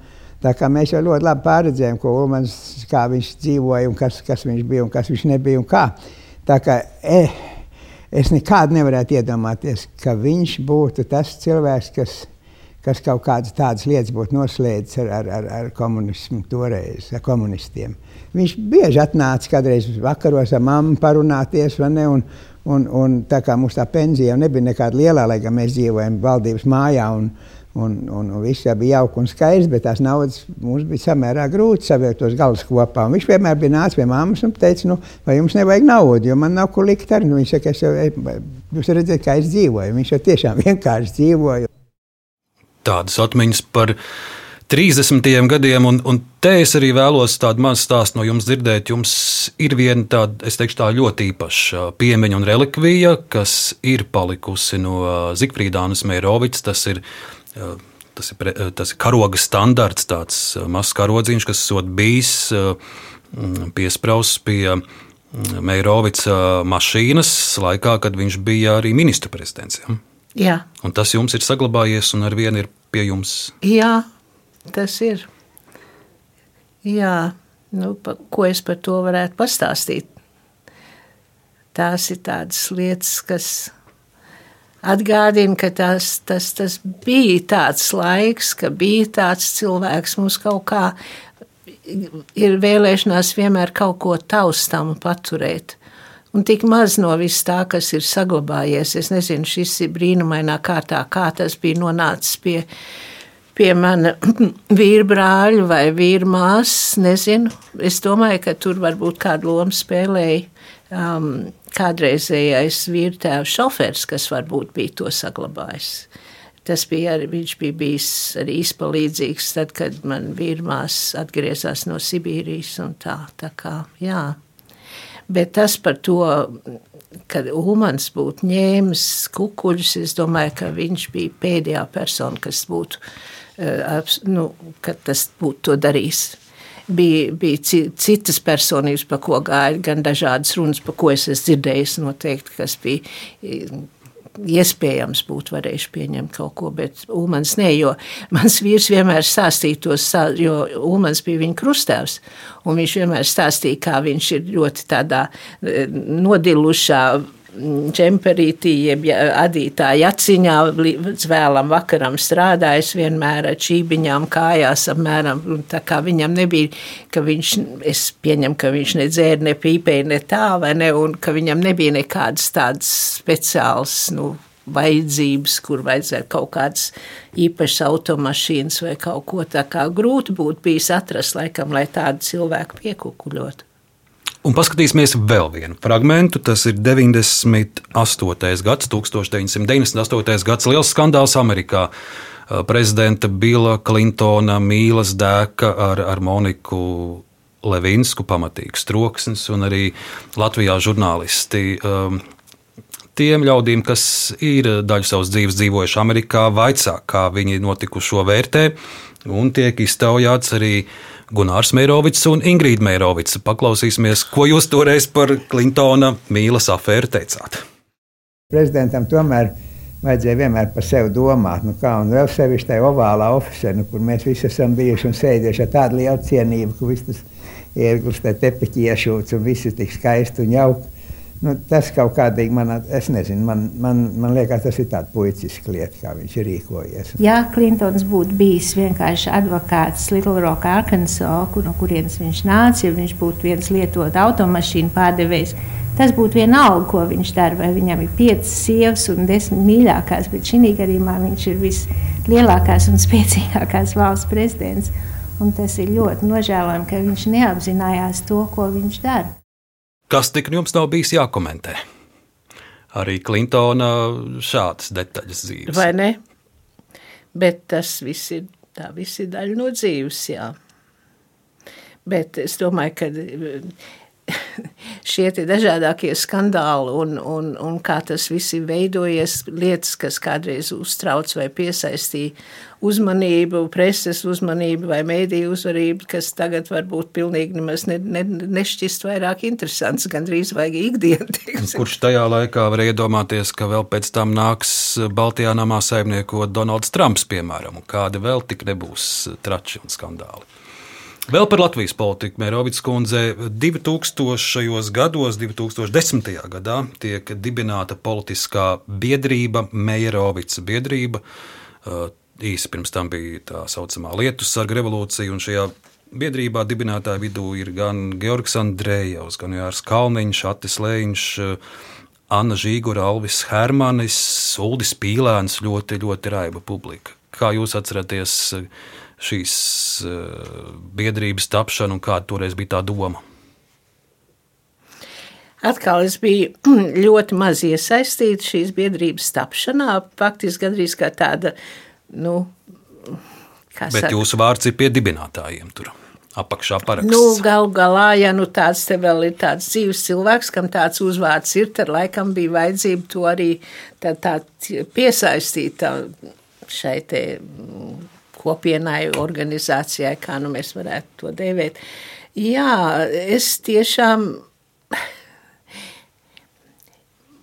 mēs jau ļoti labi pārredzējām, ko Ulmans, kā viņš dzīvoja, un kas, kas viņš bija un kas viņš nebija. Kā. Tā kā, eh, es nekad nevarētu iedomāties, ka viņš būtu tas cilvēks, kas, kas kaut kādas tādas lietas būtu noslēdzis ar, ar, ar, ar komunismu toreiz, ar komunistiem. Viņš bieži atnāca kādreiz vakaros ar mammu parunāties, vai ne? Un, Un, un tā kā mums tā pensija nebija nekāda liela, lai gan mēs dzīvojam valdības mājā, un, un, un, un viss bija jauki un skaisti, bet tās naudas mums bija samērā grūti savērt tos galus kopā. Un viņš vienmēr bija nācis pie mammas un teica, nu, vai jums nevajag naudu, jo man nav ko likt ar. Nu, viņš saka, es jau, jūs redzat, kā es dzīvoju. Viņš jau tiešām vienkārši dzīvoja. Tādas atmiņas par viņu 30. gadiem, un, un te es arī vēlos tādu mazu stāstu no jums dzirdēt. Jums ir viena tāda, es teikšu, tā ļoti īpaša piemiņa un relikvija, kas ir palikusi no Zikfrīdānas Mērovics. Tas ir, tas ir, tas ir karoga standarts, tāds mazs karodziņš, kas esot bijis piesprausts pie Mērovica mašīnas laikā, kad viņš bija arī ministra prezidents. Ja? Jā. Un tas jums ir saglabājies un ar vienu ir pie jums. Jā, Tas ir. Jā, nu, pa, ko es par to varētu pastāstīt? Tās ir tādas lietas, kas atgādina, ka tas, tas, tas bija tāds laiks, ka bija tāds cilvēks mums kaut kā ir vēlēšanās vienmēr kaut ko taustāmu paturēt. Un tik maz no viss tā, kas ir saglabājies. Es nezinu, šis ir brīnumainā kārtā, kā tas bija nonācis pie pie mana vīra brāļa vai vīra māsas. Nezinu. Es domāju, ka tur varbūt kādu lomu spēlēja um, kādreizējais vīra tēva šofers, kas varbūt bija to saglabājis. Tas bija arī, viņš bija bijis arī izpalīdzīgs tad, kad man vīrmās atgriezās no Sibīrijas un tā, tā kā, jā. Bet tas par to, kad Ulmans būtu ņēmis kukuļus, es domāju, ka viņš bija pēdējā persona, kas būtu nu, ka tas būtu to darījis. Bija, bija citas personības, pa ko gāja, gan dažādas runas, pa ko es esmu dzirdējis, noteikti, kas bija eh, iespējams būtu varējuši pieņemt kaut ko, bet Ulmans ne, jo mans vīrs vienmēr stāstīja tos, jo Ulmans bija viņa krustēvs, un viņš vienmēr stāstīja, kā viņš ir ļoti tādā eh, nodilušā džemperītī, jeb adītāja aciņā, līdz vēlam vakaram strādājis vienmēr ar čībiņām kājās apmēram, tā kā viņam nebija, ka viņš, es pieņem, ka viņš ne dzēra, ne pīpēja, ne tā, vai ne, un ka viņam nebija nekādas tādas speciāls, nu, vajadzības, kur vajadzēja kaut kādas īpašas automašīnas vai kaut ko tā kā grūti būtu bijis atrast, laikam, lai tādu cilvēku piekukuļotu. Un paskatīsimies vēl vienu fragment. Tas ir 98. gads, 1998. gads, liels skandāls Amerikā. Prezidenta Bila Klintona mīlas dēka ar, ar Moniku Levinsku, pamatīgs troksnis, un arī Latvijā žurnālisti. Tiem ļaudīm, kas ir daļu savas dzīves dzīvojuši Amerikā, vaicā, kā viņi notikušo vērtē, un tiek iztaujāts arī uh, Gunārs Mērovics un Ingrīda Mērovica. Paklausīsimies, ko jūs toreiz par Klintona mīlas afēru teicāt. Prezidentam tomēr vajadzēja vienmēr par sevi domāt. Nu kā, un vēl sevišķi tajā ovālā oficiālā, nu, kur mēs visi esam bijuši un sēdējuši ar tādu lielu cienību, ka viss tas ērglis, tā tepiķi iešūts un viss ir tik skaisti un jauki. Nu, tas kaut kādīgi man, es nezinu, man, man, man liekas, tas ir tāds puicisks lieta, kā viņš ir rīkojies. Ja Klintons būtu bijis vienkārši advokāts Little Rock, Arkansas, kur, no kurienes viņš nāca, ja viņš būtu viens lietot automašīnu pārdevējs, tas būtu vienalga, ko viņš dara. Vai viņam ir piecas sievas un desmit mīļākās, bet šī gadījumā viņš ir vislielākās un spēcīgākās valsts prezidents. Un tas ir ļoti nožēlojami, ka viņš neapzinājās to, ko viņš dara. Kas tik nu jums nav bijis jākomentē? Arī Klintona šādas detaļas dzīves. Vai ne? Bet tas viss ir, tā viss ir daļa no dzīves, jā. Bet es domāju, ka šie dažādākie skandāli un, un, un kā tas viss ir veidojies, lietas, kas kādreiz uztrauc vai piesaistīja uzmanību, preses uzmanību vai mēdīju uzmanību, kas tagad varbūt pilnīgi nemaz ne, ne, nešķist vairāk interesants, gandrīz vajag ikdienu. Kurš tajā laikā var iedomāties, ka vēl pēc tam nāks Baltijā namā saimniekot Donalds Trumps, piemēram, un kādi vēl tik nebūs trači un skandāli? Vēl par Latvijas politiku Mērovics kundze 2000. gados, 2010. gadā tiek dibināta politiskā biedrība, Mērovics biedrība. Uh, īsi pirms tam bija tā saucamā Lietu sarga revolūcija, un šajā biedrībā dibinātāju vidū ir gan Georgs Andrejevs, gan Jārs Kalniņš, Atis Lēņš, Anna Žīgura, Alvis Hermanis, Uldis Pīlēns, ļoti, ļoti raiba publika. Kā jūs atceraties? Šīs eh, biedrības tapšanu un kāda toreiz bija tā doma? Atkal es biju ļoti maz iesaistīta šīs biedrības tapšanā. Faktiski gandrīz kā tāda, nu, kā Bet saka, jūsu vārds ir pie dibinātājiem tur. Apakšā paraksts. Nu, Galu galā, ja nu tāds te vēl ir tāds dzīves cilvēks, kam tāds uzvārds ir, tad laikam bija vajadzība to arī tā, tā piesaistīt tā, šai te kopienai, organizācijai, kā nu mēs varētu to dēvēt. Jā, es tiešām.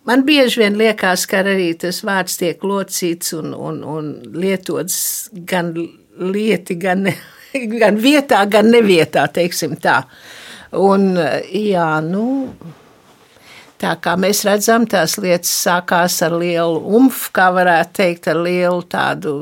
Man bieži vien liekas, ka arī tas vārds tiek locīts un, un, un lietots gan lieti, gan, gan vietā, gan nevietā, teiksim tā. Un, jā, nu, Tā kā mēs redzam, tās lietas sākās ar lielu umfu, kā varētu teikt, ar lielu tādu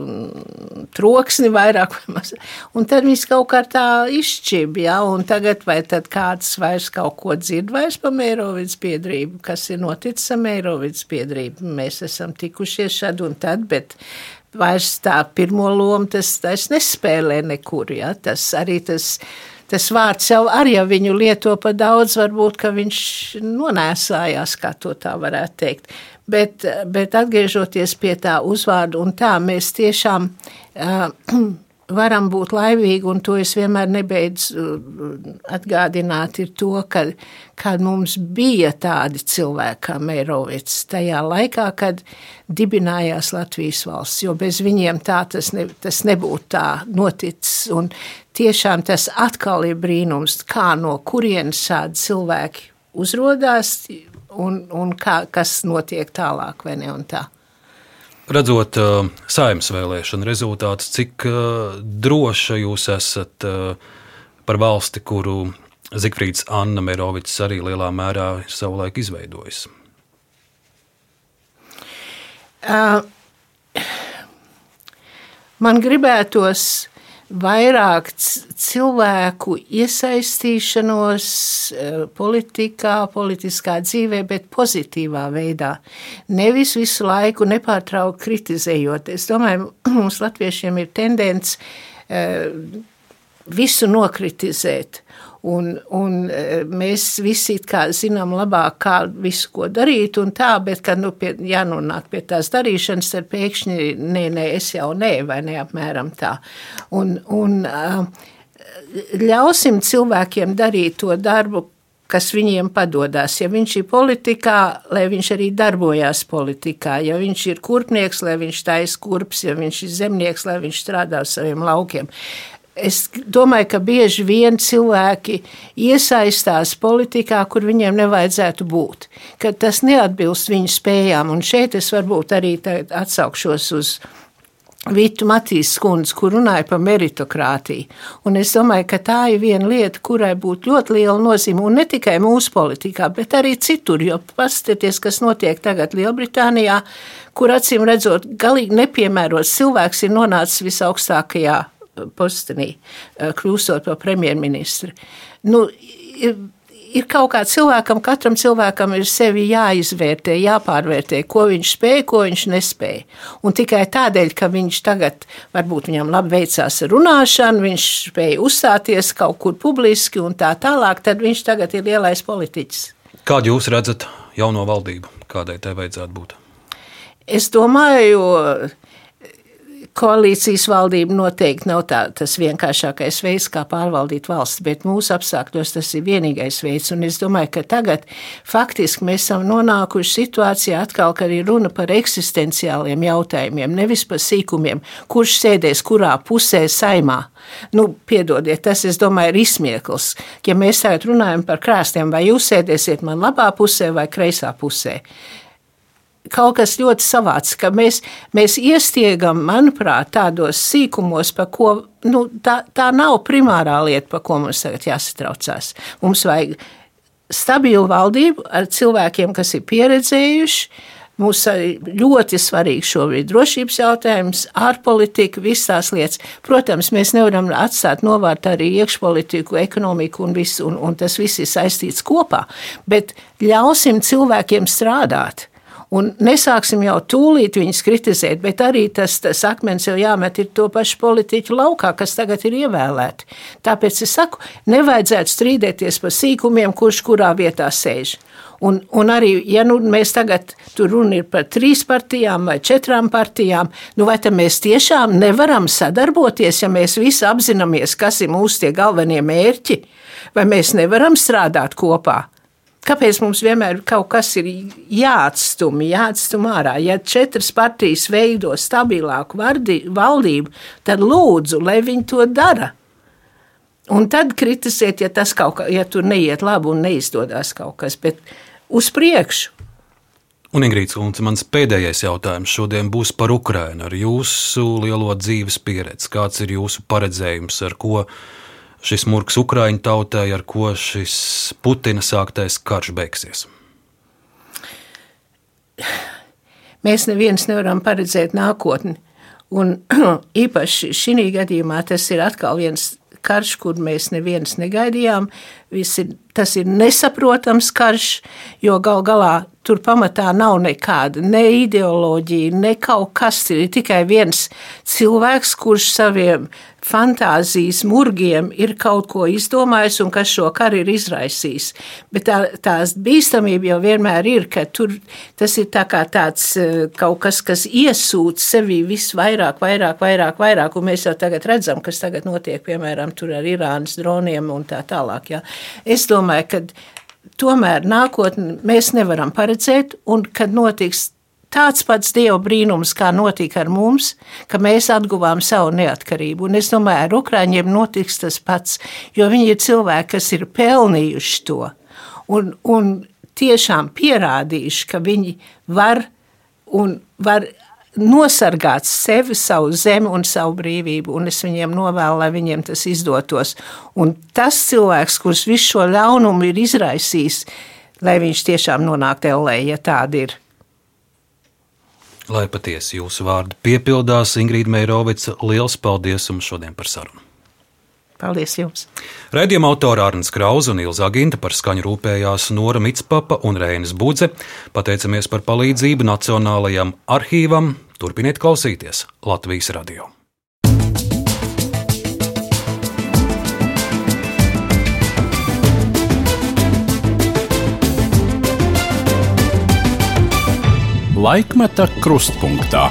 troksni vairāk vai mazāk. Un tad viss kaut kā tā izšķib, ja, un tagad vai tad kāds vairs kaut ko dzird vairs pa Mērovids piedrību, kas ir noticis ar Mērovids piedrību. Mēs esam tikušies šad un tad, bet vairs tā pirmo lomu tas, tas nespēlē nekur, ja, tas arī tas tas vārds jau arī, ja viņu lieto pa daudz, varbūt, ka viņš nonēsājās, kā to tā varētu teikt. Bet, bet atgriežoties pie tā uzvārdu un tā, mēs tiešām uh, varam būt laimīgi, un to es vienmēr nebeidzu uh, atgādināt, ir to, ka, ka mums bija tādi cilvēki kā Meirovits tajā laikā, kad dibinājās Latvijas valsts, jo bez viņiem tā tas, ne, tas nebūtu tā noticis, un tiešām tas atkal ir brīnums, kā no kurienes šādi cilvēki uzrodās, un, un kā, kas notiek tālāk, vai ne, un tā. Redzot uh, saimnes vēlēšanu rezultātus, cik uh, droša jūs esat uh, par valsti, kuru Zikfrīds Anna Merovics arī lielā mērā savulaik izveidojis? Uh, man gribētos vairāk cilvēku iesaistīšanos eh, politikā, politiskā dzīvē, bet pozitīvā veidā. Nevis visu laiku nepārtraukti kritizējot. Es domāju, mums latviešiem ir tendence eh, visu nokritizēt. Un, un e, mēs visi zinām labāk, kā visu ko darīt, un tā, bet, kad nu, pie, jānonāk pie tās darīšanas, tad pēkšņi nē, nē, es jau nē, vai ne apmēram tā. Un, un ļausim cilvēkiem darīt to darbu, kas viņiem padodas. Ja viņš ir politikā, lai viņš arī darbojās politikā, ja viņš ir kurpnieks, lai viņš taisa kurps, ja viņš ir zemnieks, lai viņš strādā uz saviem laukiem es domāju, ka bieži vien cilvēki iesaistās politikā, kur viņiem nevajadzētu būt, ka tas neatbilst viņu spējām. Un šeit es varbūt arī atsaukšos uz Vitu Matīs skundzi, kur runāja par meritokrātiju. Un es domāju, ka tā ir viena lieta, kurai būtu ļoti liela nozīme, un ne tikai mūsu politikā, bet arī citur, jo paskatieties, kas notiek tagad Lielbritānijā, kur acīm redzot, galīgi nepiemērots cilvēks ir nonācis visaugstākajā postenī, eh, kļūstot par premjerministru. Nu, ir kaut kā cilvēkam, katram cilvēkam ir sevi jāizvērtē, jāpārvērtē, ko viņš spēja, ko viņš nespēja. Un tikai tādēļ, ka viņš tagad, varbūt viņam labi veicās runāšana, viņš spēja uzstāties kaut kur publiski un tā tālāk, tad viņš tagad ir lielais politiķis. Kādu jūs redzat jauno valdību? Kādai tai vajadzētu būt? Es domāju, koalīcijas valdība noteikti nav tā, tas vienkāršākais veids, kā pārvaldīt valsts, bet mūsu apstākļos tas ir vienīgais veids. Un es domāju, ka tagad faktiski mēs esam nonākuši situācijā atkal, ka ir runa par eksistenciāliem jautājumiem, nevis par sīkumiem, kurš sēdēs kurā pusē saimā. Nu, piedodiet, tas, es domāju, ir izsmiekls. Ja mēs tagad runājam par krāstiem, vai jūs sēdēsiet man labā pusē vai kreisā pusē, kaut kas ļoti savāds, ka mēs, mēs iestiegam, manuprāt, tādos sīkumos, par ko nu, tā, tā nav primārā lieta, par ko mums tagad jāsatraucās. Mums vajag stabilu valdību ar cilvēkiem, kas ir pieredzējuši. Mums ir ļoti svarīgs šobrīd drošības jautājums, ārpolitika, visas tās lietas. Protams, mēs nevaram atstāt novārtā arī iekšpolitiku, ekonomiku un, visu, un, un tas viss ir saistīts kopā. Bet ļausim cilvēkiem strādāt. Un nesāksim jau tūlīt viņus kritizēt, bet arī tas, tas akmens jau jāmet ir to pašu politiķu laukā, kas tagad ir ievēlēti. Tāpēc es saku, nevajadzētu strīdēties par sīkumiem, kurš kurā vietā sēž. Un, un arī, ja nu, mēs tagad tur ir par trīs partijām vai četrām partijām, nu vai tad mēs tiešām nevaram sadarboties, ja mēs visi apzināmies, kas ir mūsu tie galvenie mērķi, vai mēs nevaram strādāt kopā? Kāpēc mums vienmēr kaut kas ir jāatstum, jāatstum ārā? Ja četras partijas veido stabilāku vardi, valdību, tad lūdzu, lai viņi to dara. Un tad kritizēt, ja tas kaut kā, ja tur neiet labi un neizdodas kaut kas, bet uz priekšu. Un, Ingrīds, un mans pēdējais jautājums šodien būs par Ukrajinu, ar jūsu lielo dzīves pieredzi. Kāds ir jūsu paredzējums, ar ko šis murgs Ukraiņu tautai, ar ko šis Putina sāktais karš beigsies? Mēs neviens nevaram paredzēt nākotni. Un īpaši šī gadījumā tas ir atkal viens karš, kur mēs neviens negaidījām. Ir, tas ir nesaprotams karš, jo gal galā tur pamatā nav nekāda ne ideoloģija, ne kaut kas. Ir tikai viens cilvēks, kurš saviem fantāzijas murgiem ir kaut ko izdomājis un kas šo karu ir izraisījis. Bet tā, tās bīstamība jau vienmēr ir, ka tur tas ir tā kā tāds eh, kaut kas, kas iesūc sevi visvairāk, vairāk, vairāk, vairāk, un mēs jau tagad redzam, kas tagad notiek, piemēram, tur ar Irānas droniem un tā tālāk. Jā. Es domāju, ka tomēr nākotni mēs nevaram paredzēt, un kad notiks tāds pats dieva brīnums, kā notika ar mums, ka mēs atguvām savu neatkarību. Un es domāju, ar Ukrāņiem notiks tas pats, jo viņi ir cilvēki, kas ir pelnījuši to un, un tiešām pierādījuši, ka viņi var un var nosargāt sevi, savu zemi un savu brīvību, un es viņiem novēlu, lai viņiem tas izdotos. Un tas cilvēks, kurš visu šo ļaunumu ir izraisījis, lai viņš tiešām nonāktu LA, ja tāda ir. Lai patiesi jūsu vārdi piepildās, Ingrīda Meirovica, liels paldies jums šodien par sarunu! Paldies jums! Raidījuma autora Arnēs Krausa un Ilza Ginta par skaņu rūpējās Nora Mitspapa un Reinis Budze. Pateicamies par palīdzību Nacionālajam arhīvam. Turpiniet klausīties Latvijas radio! Laikmeta krustpunktā.